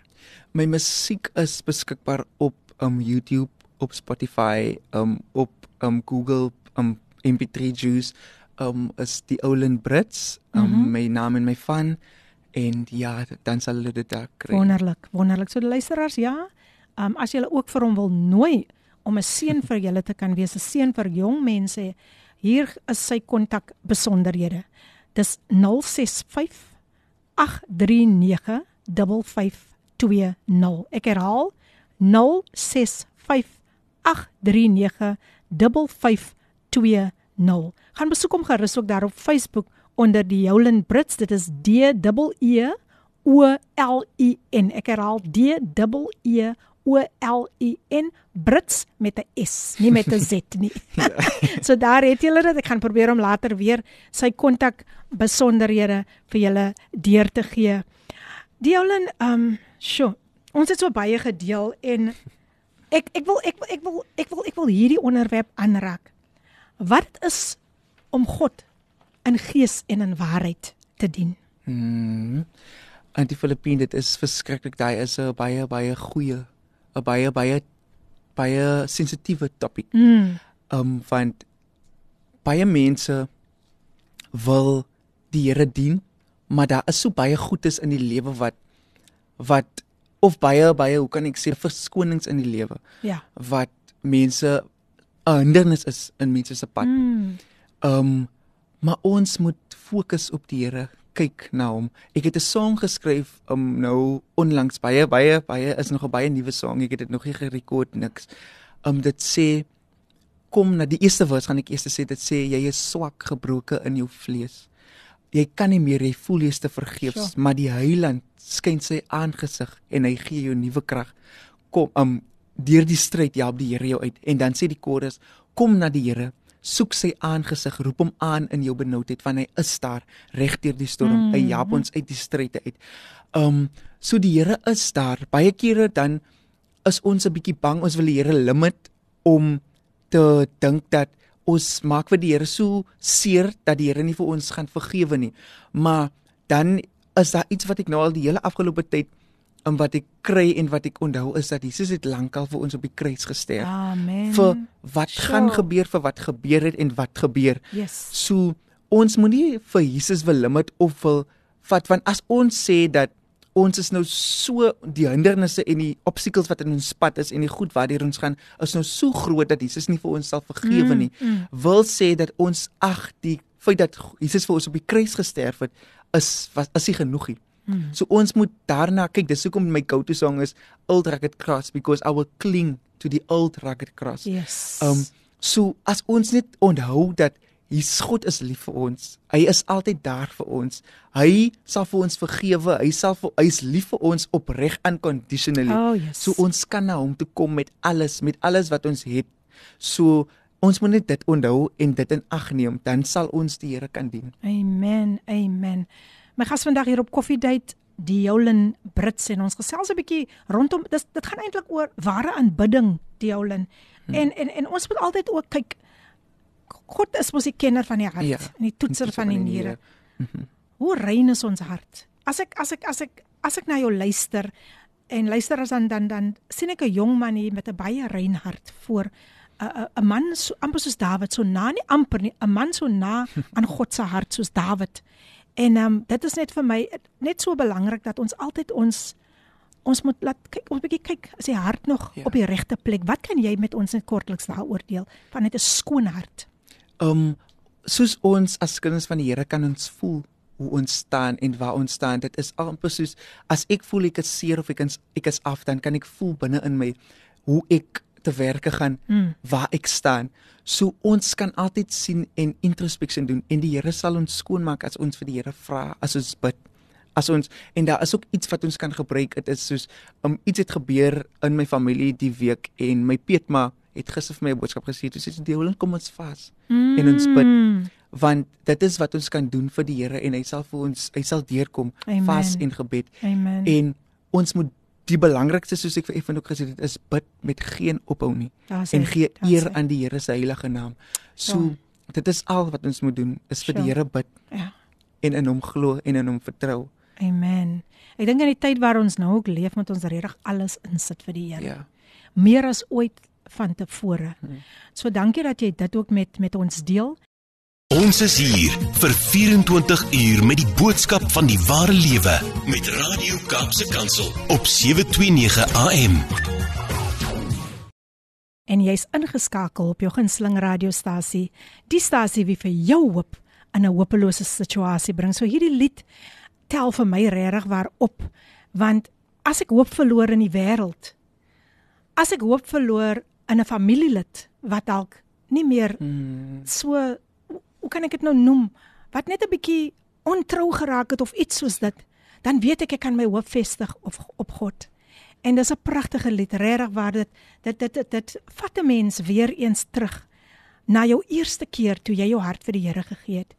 My musiek is beskikbaar op um YouTube, op Spotify, um op um Google, um MP3 Juice, um is die Oulen Brits, um mm. -hmm. my naam en my van en ja, dan sal hulle dit daar kry. Wonderlik, wonderlik. So die luisteraars, ja. Um as jy ook vir hom wil nooi om 'n seën vir julle te kan wees, 'n seën vir jong mense, hier is sy kontak besonderhede. Dis 065 839 5520. Ek herhaal 065 839 5520. Gaan besoek hom gerus ook daar op Facebook onder die Joulen Brits. Dit is D E E O L I N. Ek herhaal D E E O L I N Brits met 'n S, nie met 'n Z nie. so daar het julle dit. Ek gaan probeer om later weer sy kontak besonderhede vir julle deur te gee. Diolen, ehm, um, sjoe. Ons het so baie gedeel en ek ek wil ek wil ek wil ek wil ek wil hierdie onderwerp aanraak. Wat is om God in gees en in waarheid te dien. Mm. En die Filippine, dit is verskriklik. Daai is 'n baie baie goeie, 'n baie baie baie sensitiewe topik. Mm. Um want baie mense wil die Here dien, maar daar is so baie goedes in die lewe wat wat of baie baie, hoe kan ek sê, verskonings in die lewe Ja. wat mense 'n hindernis is in mense se pad. Mm. Um maar ons moet fokus op die Here kyk na hom. Ek het 'n song geskryf um nou onlangs baie baie baie is nog 'n baie nuwe song. Ek het dit nog nie gerekord niks. Um dit sê kom na die eerste vers gaan ek eers sê dit sê jy is swak gebroke in jou vlees. Jy kan nie meer jy voel jy's te vergeefs, Sure. maar die Heiland skyn sy aangesig en hy gee jou nuwe krag. Kom um deur die stryd help die Here jou uit en dan sê die chorus kom na die Here soek sy aangesig roep hom aan in jou benoudheid want hy is daar reg deur die storm mm. hy help ons uit die stryd uit. Um so die Here is daar. Baie kere dan is ons 'n bietjie bang ons wil die Here limit om te dink dat ons maak vir die Here so seer dat die Here nie vir ons gaan vergewe nie. Maar dan is daar iets wat ek nou al die hele afgelope tyd en wat ek kry en wat ek onthou is dat Jesus het lankal vir ons op die kruis gesterf. Amen. Vir wat Sure. gaan gebeur vir wat gebeur het en wat gebeur. Yes. So ons moenie vir Jesus wil limit of wil vat want as ons sê dat ons is nou so die hindernisse en die obstacles wat in ons pad is en die goed waardeur ons gaan is nou so groot dat Jesus nie vir ons sal vergewe Mm, nie. Wil sê dat ons ag die feit dat Jesus vir ons op die kruis gesterf het is was is nie genoeg nie. Mm. So ons moet daarna kyk. Dis hoekom my go-to song is Old Rugged Cross because I will cling to the old rugged cross. Yes. Um so as ons net onthou dat Jesus God is lief vir ons. Hy is altyd daar vir ons. Hy sal vir ons vergewe. Hy sal vir hy's lief vir ons opreg unconditionally. Oh, yes. So ons kan na hom toe kom met alles, met alles wat ons het. So ons moet net dit onthou en dit in ag neem, dan sal ons die Here kan dien. Amen. Amen. My gas vandag hier op Coffee Date, die Jolyn Brits en ons gesels 'n bietjie rondom dis dit gaan eintlik oor ware aanbidding, die Jolyn. Hmm. En en en ons moet altyd ook kyk God is mos die kenner van die hart Ja, en die toetser van die niere. Hoe rein is ons hart? As ek as ek as ek as ek na jou luister en luister as dan dan dan sien ek 'n jong man hier met 'n baie rein hart voor 'n 'n man so amper soos Dawid, so na nie amper nie, 'n man so na aan God se hart soos Dawid. En ehm um, dit is net vir my net so belangrik dat ons altyd ons ons moet laat kyk ons bietjie kyk as die hart nog Ja. op die regte plek. Wat kan jy met ons net kortliks daaroor deel van net 'n skoon hart? Um soos ons as kinders van die Here kan ons voel hoe ons staan en waar ons staan. Dit is amper soos as ek voel ek is seer of ek is ek is af, dan kan ek voel binne in my hoe ek te werke gaan, mm. waar ek staan. So ons kan altyd sien en introspeksie doen en die Here sal ons skoonmaak as ons vir die Here vra, as ons bid. As ons en daar is ook iets wat ons kan gebruik. Dit is soos um, iets het gebeur in my familie die week en my peetma het gister vir my 'n boodskap gesê. Sy sê die Here kom ons vas mm. en ons bid want dit is wat ons kan doen vir die Here en hy sal vir ons hy sal deurkom Amen. vas en gebed Amen. en ons moet die belangrikste soos ek vir Evan ook gesê het is bid met geen ophou nie Daar's en gee eer hy. aan die Here se heilige naam. So Ja. dit is al wat ons moet doen is vir die Sure. Here bid Ja. en in hom glo en in hom vertrou. Amen. Ek dink in die tyd waar ons nou ook leef moet ons regtig alles insit vir die Here. Ja. Meer as ooit van tevore. So dankie dat jy dit ook met met ons deel. Ons is hier vir 24 uur met die boodskap van die ware lewe met Radio Kaapse Kansel op 729 AM. En jy's ingeskakel op jou gunsteling radiostasie, die stasie wie vir jou hoop in 'n hopelose situasie bring. So hierdie lied tel vir my regtig waar op, want as ek hoop verloor in die wêreld, as ek hoop verloor in 'n familielid wat dalk nie meer so hoe- hoe kan ek dit nou noem wat net 'n bietjie ontrou geraak het of iets soos dit dan weet ek ek kan my hoop vestig op op God en dis 'n pragtige lied regtig waar dit dit dit dit, dit vat 'n mens weer eens terug na jou eerste keer toe jy jou hart vir die Here gegee het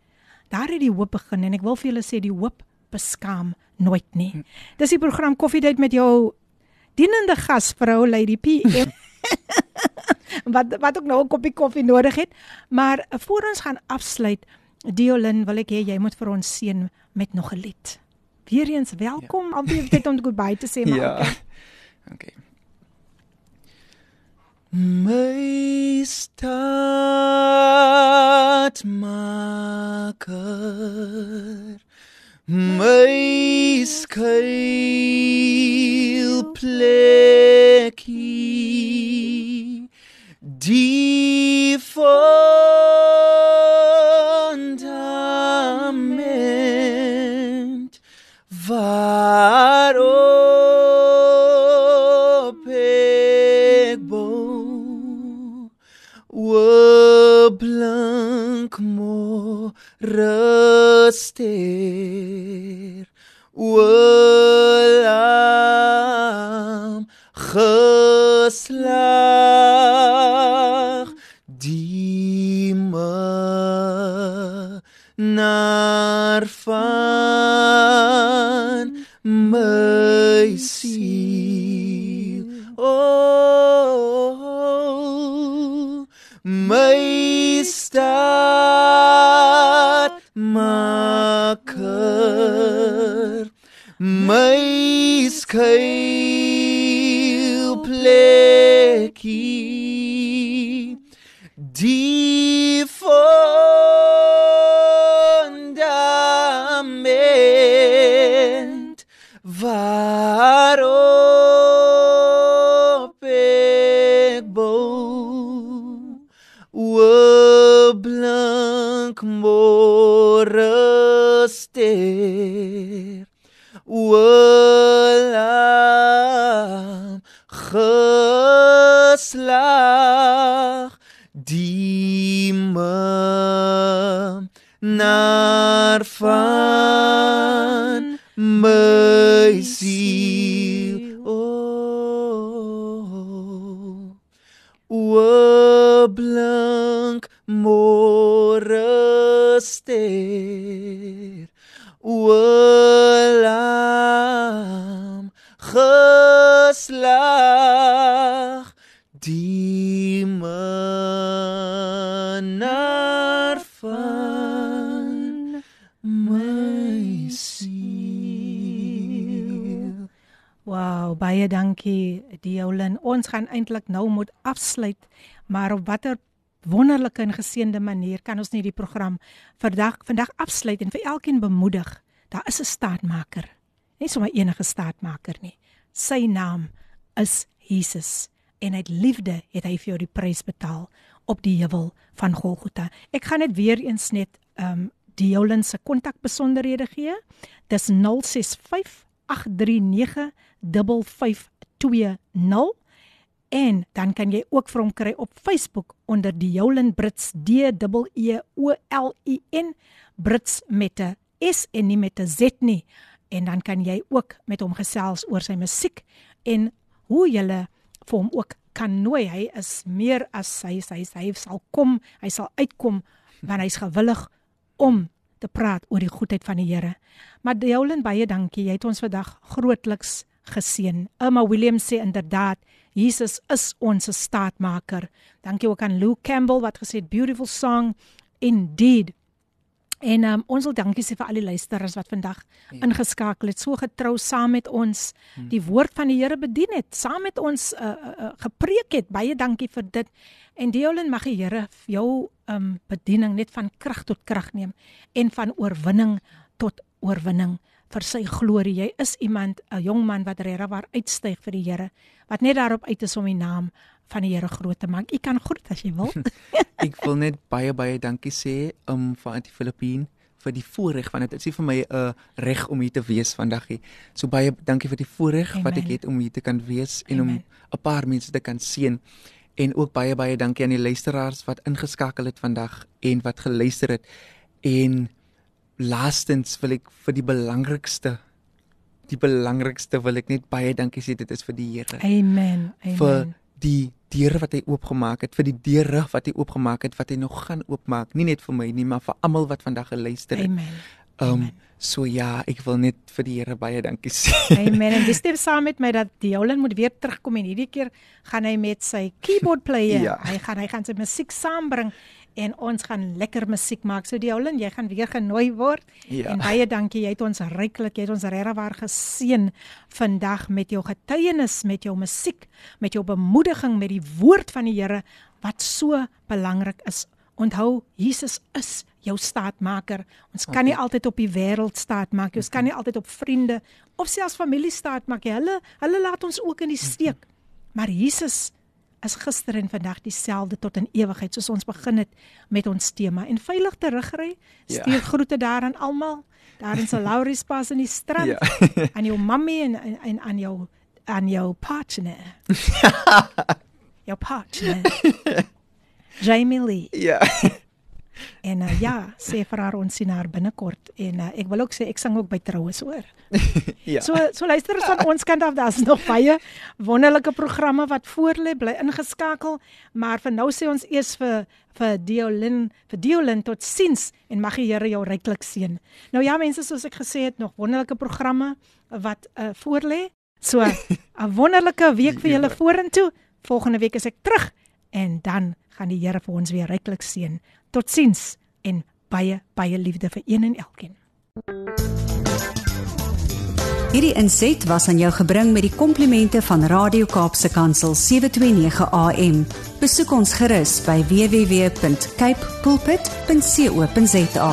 daar het die hoop begin en ek wil vir julle sê die hoop beskaam nooit nie dis die program koffiedייט met jou dienende gasvrou Lady PM wat wat ook nou 'n koppie koffie nodig het. Maar eh, voor ons gaan afsluit, Diolin, wil ek hê jy moet vir ons seën met nog 'n lied. Weereens welkom. Ja. Albei dit om goodbye te sê maar. Ja. Okay. Okay. My staatmaker my skuil plekkie die fontein ster Olam eintlik nou moet afsluit, maar op watter wonderlike en geseënde manier kan ons nie die program vandag vandag afsluit en vir elkeen bemoedig. Daar is 'n staatmaker. Nie sommer enige staatmaker nie. Sy naam is Jesus en uit liefde het hy vir jou die prys betaal op die heuwel van Golgotha. Ek gaan dit weer eens net ehm um, Diolin se kontakbesonderhede gee. Dis 065 839 5520 en dan kan jy ook vir hom kry op Facebook onder die Jolin Brits D E O L I N Brits met 'n S en nie met 'n Z nie en dan kan jy ook met hom gesels oor sy musiek en hoe jy vir hom ook kan nooi hy is meer as hy hy hy sal kom hy sal uitkom want hy's gewillig om te praat oor die goedheid van die Here. Maar Deolin baie dankie. Jy het ons vandag grootliks geseën. Emma Williams sê inderdaad Jesus is ons staatmaker. Dankie ook aan Lou Campbell wat gesê het beautiful song indeed. En um, ons wil dankie sê vir al die luisteraars wat vandag ja. ingeskakel het, so getrou saam met ons hmm. die woord van die Here bedien het, saam met ons uh, uh, gepreek het. Baie dankie vir dit. En Deolin mag die Here jou um, bediening net van krag tot krag neem en van oorwinning tot oorwinning vir sy glorie. Jy is iemand, 'n jong man wat regtig waar uitstyg vir die Here, wat net daarop uit is om die naam van die Here groot te maak. U kan groet as jy wil. Ek wil net baie baie dankie sê um vir die Filippine vir die voorreg want dit is vir my 'n uh, reg om hier te wees vandag hier. So baie dankie vir die voorreg wat ek het om hier te kan wees en Amen. om 'n paar mense te kan seën. En ook baie baie dankie aan die luisteraars wat ingeskakel het vandag en wat geluister het. En laastens wil ek vir die belangrikste die belangrikste wil ek net baie dankie sê dit is vir die Here. Amen. Amen. Vir die deure wat hy oopgemaak het, vir die deure wat hy oopgemaak het wat hy nog gaan oopmaak, nie net vir my nie, maar vir almal wat vandag geluister het. Amen. Um so ja, ek wil net vir die Here baie dankie sê. Amen. En dis net saam met my dat Diolen moet weer terugkom en hierdie keer gaan hy met sy keyboard player. ja. Hy gaan hy gaan sy musiek saambring en ons gaan lekker musiek maak. So Diolen, jy gaan weer genooi word. Ja. En baie dankie. Jy het ons ryklik, jy het ons regwaar geseën vandag met jou getuienis, met jou musiek, met jou bemoediging met die woord van die Here wat so belangrik is. Onthou, Jesus is jou staatmaker. Ons kan okay. nie altyd op die wêreld staat maak nie. Ons kan nie altyd op vriende of selfs familie staat maak nie. Hulle hulle laat ons ook in die steek. Maar Jesus is gister en vandag dieselfde tot in ewigheid soos ons begin het met ons tema en veilig terugry. Ja. Stuur ja. groete daar aan almal. Daar in se Lauries pas in die strand. Ja. aan jou mammy en, en en aan jou aan jou partner. jou partner. Jamie Lee. Ja. En uh, ja, sê vir haar ons sien haar binnekort en uh, ek wil ook sê ek sang ook by troues hoor. ja. So so luister ons van ons kant af, daar's nog baie wonderlike programme wat voorlê, bly ingeskakel, maar vir nou sê ons eers vir vir Diolin, vir Diolin tot siens en mag die Here jou ryklik seën. Nou ja mense, soos ek gesê het, nog wonderlike programme wat uh, voorlê. So 'n wonderlike week vir julle vorentoe. Volgende week is ek terug en dan gaan die Here vir ons weer ryklik seën. Totsiens en baie baie liefde vir een en elkeen. Hierdie inset was aan jou gebring met die komplimente van Radio Kaapse Kansel 729 AM. Besoek ons gerus by www.cape pulpit.co.za.